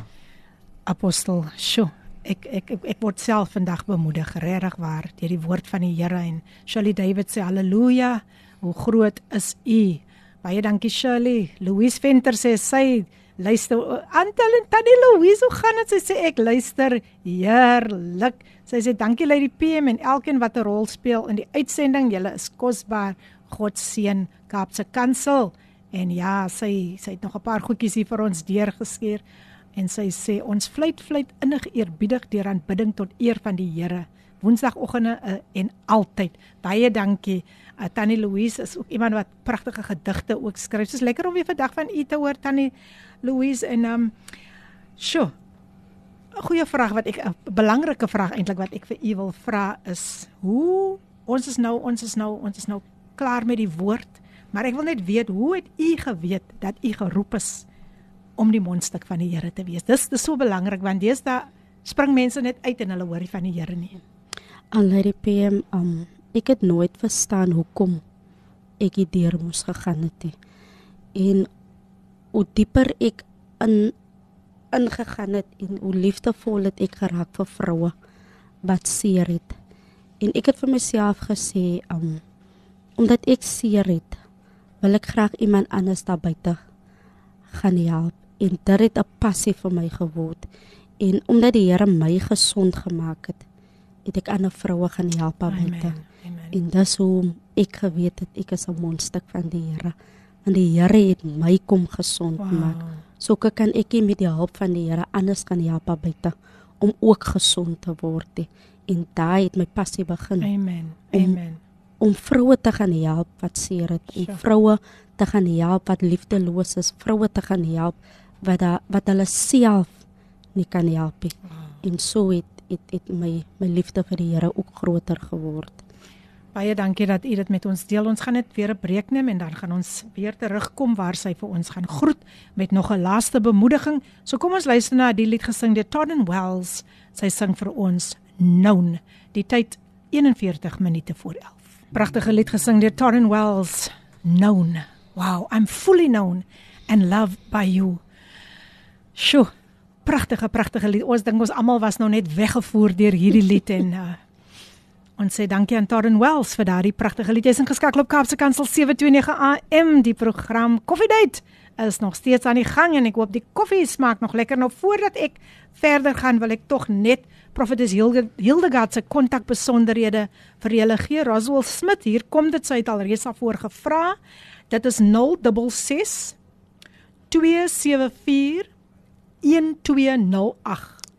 Apostel. Sjoe. Ek ek ek, ek word self vandag bemoedig regtig waar deur die woord van die Here en Shirley David sê haleluja. Hoe groot is U? Baie dankie Shirley. Louise Venter sê sy luister Antel en Tannie Louise, hoe gaan dit? Sy sê ek luister heerlik. Sy sê dankie lei die PM en elkeen wat 'n rol speel in die uitsending. Julle is kosbaar. God seën Kaapse Kansel. En ja, sy sy het nog 'n paar goedjies hier vir ons deurgeskeer en sy sê ons fluit fluit innig eerbiedig deur aanbidding tot eer van die Here. Woensdagoggende uh, en altyd. Baie dankie. Uh, Tannie Louise is ook iemand wat pragtige gedigte ook skryf. Dis lekker om weer vandag van u te hoor Tannie Louise en ehm um, sjoe. 'n Goeie vraag wat ek 'n belangrike vraag eintlik wat ek vir u wil vra is hoe ons is nou ons is nou ons is nou klaar met die woord, maar ek wil net weet hoe het u geweet dat u geroep is om die mondstuk van die Here te wees? Dis dis so belangrik want deesdae spring mense net uit en hulle hoor nie van die Here nie. Lady PM um ek het nooit verstaan hoekom ek hier deur moes gegaan het nie. En hoe dieper ek in ingegaan het en hoe liefdevol het ek geraak vir vroue wat seer het. En ek het vir myself gesê um omdat ek seer het, wil ek graag iemand anders daar buite gaan help en dit het 'n passie vir my geword. En omdat die Here my gesond gemaak het, het ek ander vroue gaan help daar buite. Amen. En dis hoe ek geweet het ek is 'n mondstuk van die Here. En die Here het my kom gesond Wow. maak. So ek kan ek nie met die hulp van die Here anders gaan help buite om ook gesond te word. nie. En daai het my passie begin Amen. Om- Amen. om vroue te gaan help wat seer het, om vroue te gaan help wat liefdeloos is, vroue te gaan help wat da, wat hulle self nie kan help nie. En so het het, het my my liefde vir die Here ook groter geword. Baie dankie dat u dit met ons deel. Ons gaan net weer 'n breek neem en dan gaan ons weer terugkom waar sy vir ons gaan groet met nog 'n laaste bemoediging. So kom ons luister na die lied gesing deur Todd Wells. Sy sing vir ons Known. Die tyd 41 minute voor 11. Pragtige lied gesing deur Todd Wells. Known. Wow, I'm fully known and loved by you. Sjoe. Pragtige pragtige lied. Ons dink ons almal was nou net weggevoer deur hierdie lied en uh, Ons sê dankie aan Taryn Wells vir daardie pragtige lied. Jy's ingeskakel op Kaapse Kansel 729 AM. Die program Coffee Date is nog steeds aan die gang en ek hoop die koffie smaak nog lekker. Nou voordat ek verder gaan, wil ek tog net Prophetess Hilde Hildegard se kontakbesonderhede vir julle gee. Roswell Smith, hier kom dit sy het alreeds daarvoor gevra. Dit is 066 274 1208.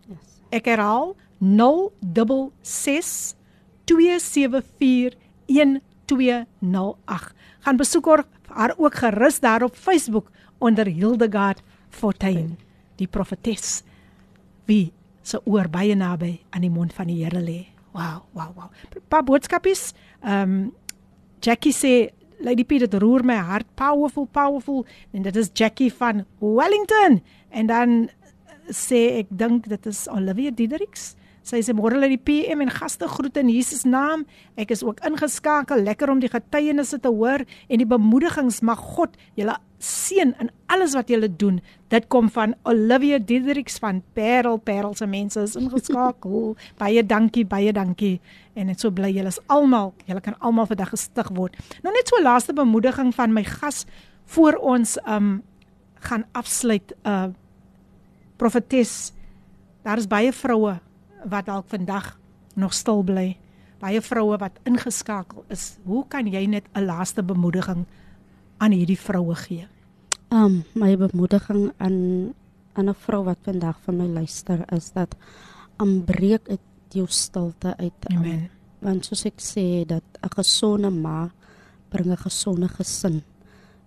Ek herhaal 066 274 1208 1208. Gaan besoek haar, haar ook gerus daar op Facebook onder Hildegard Fortuin, die profetes wie se oor baie naby aan die mond van die Here lê. Wow, wow, wow. Pa boodskapies. Ehm um, Jackie sê Lady P dit roer my hart powerful powerful en dit is Jackie van Wellington en dan sê ek dink dit is Olivia Diedericks. Sy sê môre lê die PM en gaste groet in Jesus naam. Ek is ook ingeskakel. Lekker om die getuienisse te hoor en die bemoedigings mag God julle seën in alles wat julle doen. Dit kom van Olivia Diedericks van Parel Parel se mense is ingeskakel. baie dankie, baie dankie. En ek so bly julle is almal, julle kan almal vandag gestig word. Nou net so laaste bemoediging van my gas voor ons um gaan afsluit uh profetes. Daar is baie vroue wat dalk vandag nog stil bly. Baie vroue wat ingeskakel is. Hoe kan jy net 'n laaste bemoediging aan hierdie vroue gee? Um my bemoediging aan aan 'n vrou wat vandag vir my luister is dat aanbreek dit jou stilte uit. Um, Amen. Want soos ek sê dat 'n gesonde ma bring 'n gesonde gesin.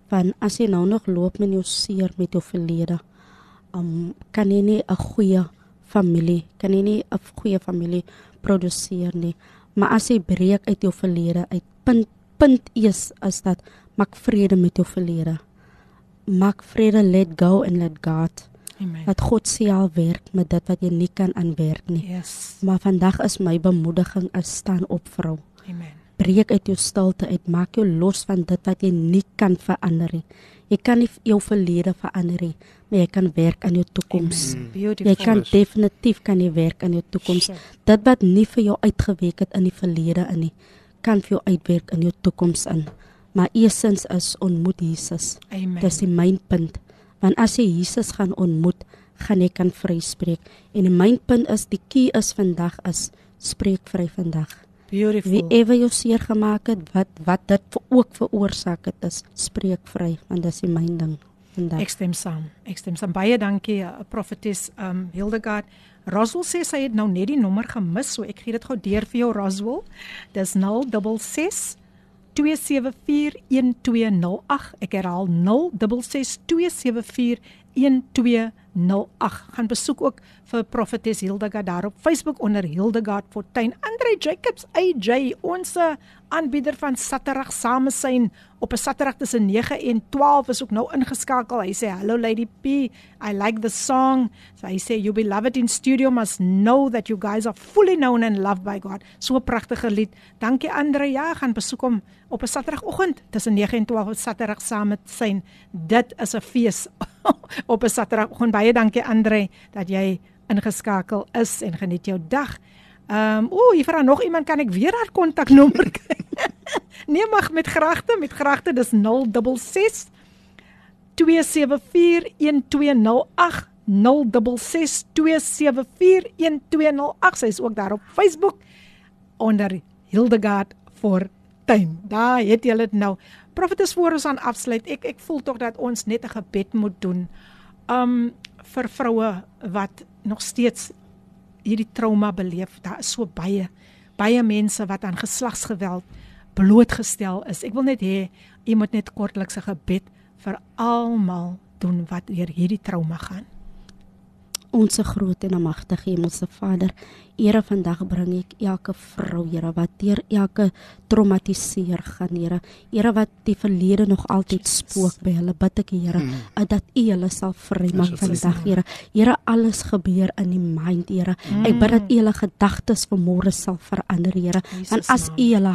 Want as jy nou nog loop met jou seer met jou verlede, um kan jy nie 'n goeie familie, kan jy nie 'n goeie familie produseer nie. Maar as jy breek uit jou verlede uit, punt punt is is dat maak vrede met jou verlede. Maak vrede, let go and let God. Amen. Dat God self werk met dit wat jy nie kan aanwerk nie. Yes. Maar vandag is my bemoediging is staan op vrou. Amen. Breek uit jou stilte uit, maak jou los van dit wat jy nie kan verander nie. Jy kan nie jou verlede verander nie, maar jy kan werk aan jou toekoms. Jy kan definitief kan jy werk aan jou toekoms. Dit wat nie vir jou uitgewerk het in die verlede in nie, kan vir jou uitwerk in jou toekoms in. Maar eersins is ontmoet Jesus. Amen. Dis die mynpunt. Want as jy Jesus gaan ontmoet, gaan jy kan vryspreek. En die mynpunt is die key is vandag is spreek vry vandag. Beautiful. Wie ewe jou seer gemaak het, wat wat dit vir ook veroorsaak het, is spreek vry, want dis die myn ding vandag. Ek stem saam. Ek stem saam. Baie dankie, uh, profetes um Hildegard. Roswell sê sy het nou net die nommer gemis, so ek gee dit gou deur vir jou Roswell. Dis 066 2741208. Ek herhaal 066 2741208. Gaan besoek ook vir Prophetess Hildegard daar op Facebook onder Hildegard Fortuin. Andre Jacobs AJ, ons aanbieder van Saterdag Samesyn op 'n Saterdag tussen 9 en 12 is ook nou ingeskakel. Hy sê hello Lady P, I like the song. So hy sê you beloved in studio must know that you guys are fully known and loved by God. So 'n pragtige lied. Dankie Andre. Ja, gaan besoek hom op 'n Saterdagoggend tussen 9 en 12 op Saterdag saam met syn. Dit is 'n fees op 'n Saterdagoggend. Baie dankie Andre dat jy ingeskakel is en geniet jou dag. Ehm um, ooh, hier vra nog iemand kan ek weer haar kontaknommer kry? nee, mag met gragte, met gragte dis 066 274 1208 066 274 1208. Sy is ook daar op Facebook onder Hildegard Fortuin. Daar het jy dit nou. Profetes voor ons aan afsluit. Ek ek voel tog dat ons net 'n gebed moet doen. Um vir vroue wat nog steeds hierdie trauma beleef. Daar is so baie baie mense wat aan geslagsgeweld blootgestel is. Ek wil net hê jy moet net kortliks 'n gebed vir almal doen wat deur hierdie trauma gaan. Onse groot en magtige Hemelse Vader, Here vandag bring ek elke vrou, Here, wat deur elke traumatiseer gaan, Here. Here wat die verlede nog altyd spook by hulle. Bid ek, Here, mm. dat U hulle sal vrymaak vandag, Here. Here, alles gebeur in die mind, Here. Mm. Ek bid dat U hulle gedagtes vanmôre sal verander, Here. Want as U hulle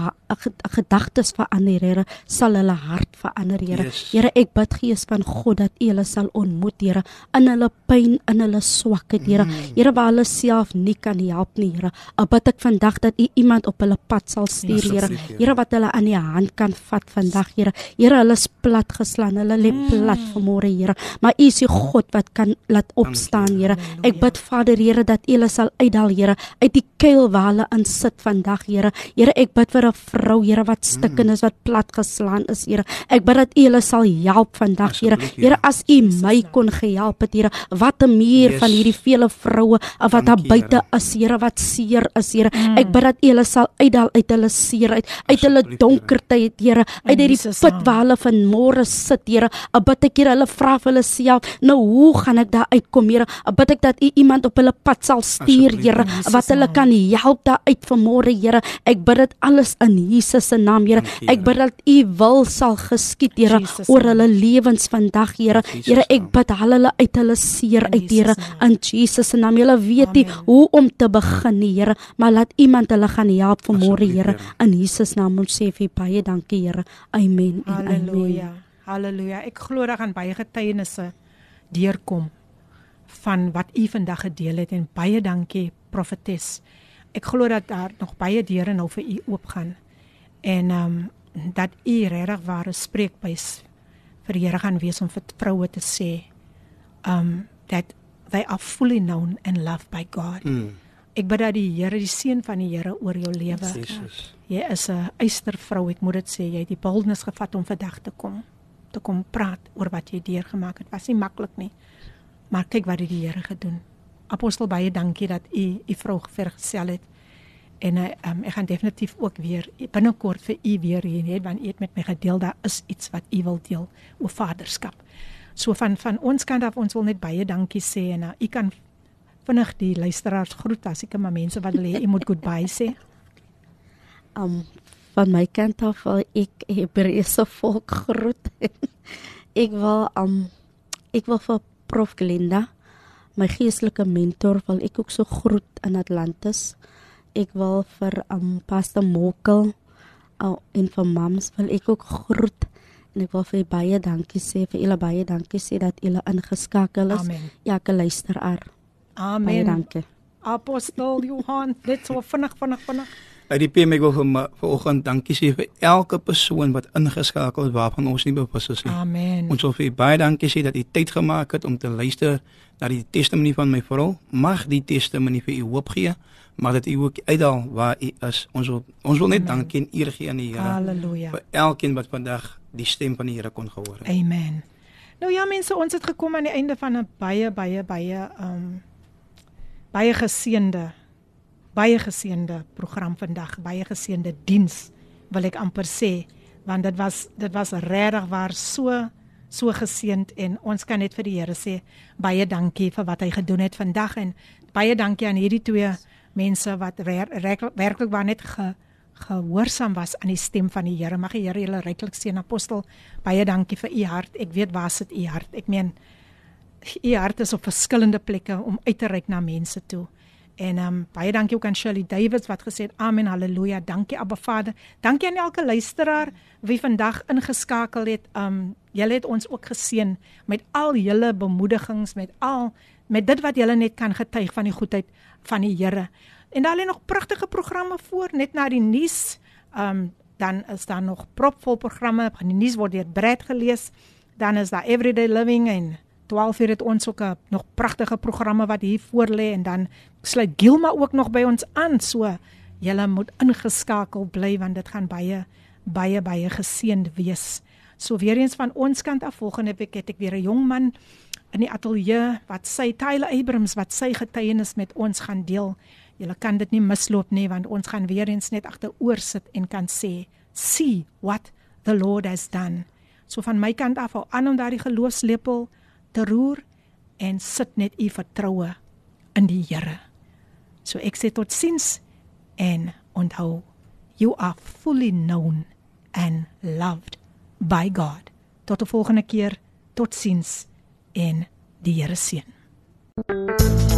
gedagtes verander, Here, sal hulle hart verander, Here. Yes. Here, ek bid Gees van God dat U hulle sal ontmoet, Here, in hulle pyn, in hulle swakheid, Here. Mm. Here waar hulle self nie kan help nie, Here. Ek bid ek vandag dat U iemand op hulle pad sal stuur, Ja, Here. asseblief, Here. Here wat hulle aan die hand kan vat vandag, Here. Here, hulle is plat geslaan, hulle lê plat vanmôre, Here. Maar U is die God wat kan laat opstaan, Here. Ek bid Vader, Here, dat U hulle sal uithaal, Here, uit die kuil waar hulle in sit vandag, Here. Here, ek bid vir 'n vrou, Here, wat stikken is, wat plat geslaan is, Here. Ek bid dat U hulle sal help vandag, Here. Here. As U my kon gehelp het, Here, wat 'n meer van hierdie vele vroue wat daar buite is, Here, wat seer is, Here. Ek bid dat U hulle sal uitdaal uit hulle seer uit, uit hulle donkertyd, Here, uit hierdie Jesus put waar hulle vanmôre sit, Here. Ek bid ek Here, hulle vra vir hulle self, nou hoe gaan ek daar uitkom, Here? Ek bid ek dat U iemand op hulle pad sal stuur, Here, wat hulle kan help daar uit vanmôre, Here. Ek bid dit alles in Jesus se naam, Here. Ek Here. bid dat U wil sal geskied, Here, oor hulle lewens vandag, Here. Here, ek bid haal hulle uit hulle seer uit, Here, in Jesus se naam. Julle weet nie hoe om te begin nie, Here, maar laat iemand hulle gaan help vanmôre, Here. In Jesus naam ons sê vir baie dankie, Here. Amen. en Halleluja. Amen. Halleluja. Ek glo daar gaan baie getuienisse deurkom van wat u vandag gedeel het en baie dankie profetes. Ek glo dat daar nog baie deure nou vir u oopgaan. En ehm um, dat u regtig ware spreekbuis vir die Here gaan wees om vir vroue te sê um that they are fully known and loved by God. Mm. Ek bid dat die Here, die seën van die Here oor jou lewe. Jy is 'n eystervrou, ek moet dit sê. Jy het die boldness gevat om vandag te kom te kom praat oor wat jy deurgemaak het. Was nie maklik nie. Maar kyk wat het die Here gedoen. Apostel baie dankie dat u u vrou vergesel het. En uh, um, ek gaan definitief ook weer binnekort vir u weer hier hê want u het met my gedeel daar is iets wat u wil deel oor vaderskap. So van van ons kant af ons wil net baie dankie sê en uh, u kan vinnig die luisteraars groet as ek maar mense wat wil hê moet goodbye sê. Um van my kant af wil ek Hebreëse volk groet. ek wil um ek wil vir Prof Glenda, my geestelike mentor, wil ek ook so groet in Atlantis. Ek wil vir um Pastor Mokel uh, en vir mams wil ek ook groet. En ek wil vir baie dankie sê vir julle baie dankie sê dat julle ingeskakel is. Amen. Ja, ek luisteraar. Baie Amen. dankie. Apostel Johan, dit so vinnig vinnig vinnig. Uit die PM ek wil vir my- vanoggend dankie sê vir elke persoon wat ingeskakel is waarvan ons nie bewus is nie. Amen. Ons wil vir baie dankie sê dat u tyd gemaak het om te luister na die testimonie van my vrou. Mag die testimonie vir u hoop gee, maar dat u ook uitdaal waar u is. Ons wil ons wil net Amen. dankie en eer gee aan die Here Halleluja. vir elkeen wat vandag die stem van die Here kon gehoor het. Amen. Nou ja mense, ons het gekom aan die einde van 'n baie baie baie um baie geseënde baie geseënde program vandag, baie geseënde diens wil ek amper sê, want dit was dit was regtig waar so so geseënd en ons kan net vir die Here sê baie dankie vir wat hy gedoen het vandag en baie dankie aan hierdie twee mense wat werklik waar net ge, gehoorsaam was aan die stem van die Here. Mag die Here julle ryklik seën apostel. Baie dankie vir u hart. Ek weet waar sit u hart. Ek meen u hart is op verskillende plekke om uit te reik na mense toe. En ehm um, baie dankie ook aan Shirley Davids wat gesê het amen haleluja. Dankie Abba Vader. Dankie aan elke luisteraar wie vandag ingeskakel het. Ehm um, julle het ons ook geseën met al julle bemoedigings, met al met dit wat julle net kan getuig van die goedheid van die Here. En daar lê nog pragtige programme voor net na die nuus. Ehm um, dan is daar nog propvol programme. Die nuus word deur Brad gelees. Dan is daar Everyday Living en 12 uur het ons ook 'n nog pragtige programme wat hier voor lê en dan sluit Gilma ook nog by ons aan. So julle moet ingeskakel bly want dit gaan baie baie baie geseënd wees. So weer eens van ons kant af volgende week het ek weer 'n jong man in die ateljee wat sy Tyler Abrams wat sy getuienis met ons gaan deel. Julle kan dit nie misloop nie want ons gaan weer eens net agteroor sit en kan sê, "See what the Lord has done." So van my kant af hou aan om daardie geloofslepel te roer en sit net u vertroue in die Here. So ek sê totsiens en onthou, you are fully known and loved by God. Tot 'n volgende keer, totsiens en die Here seën.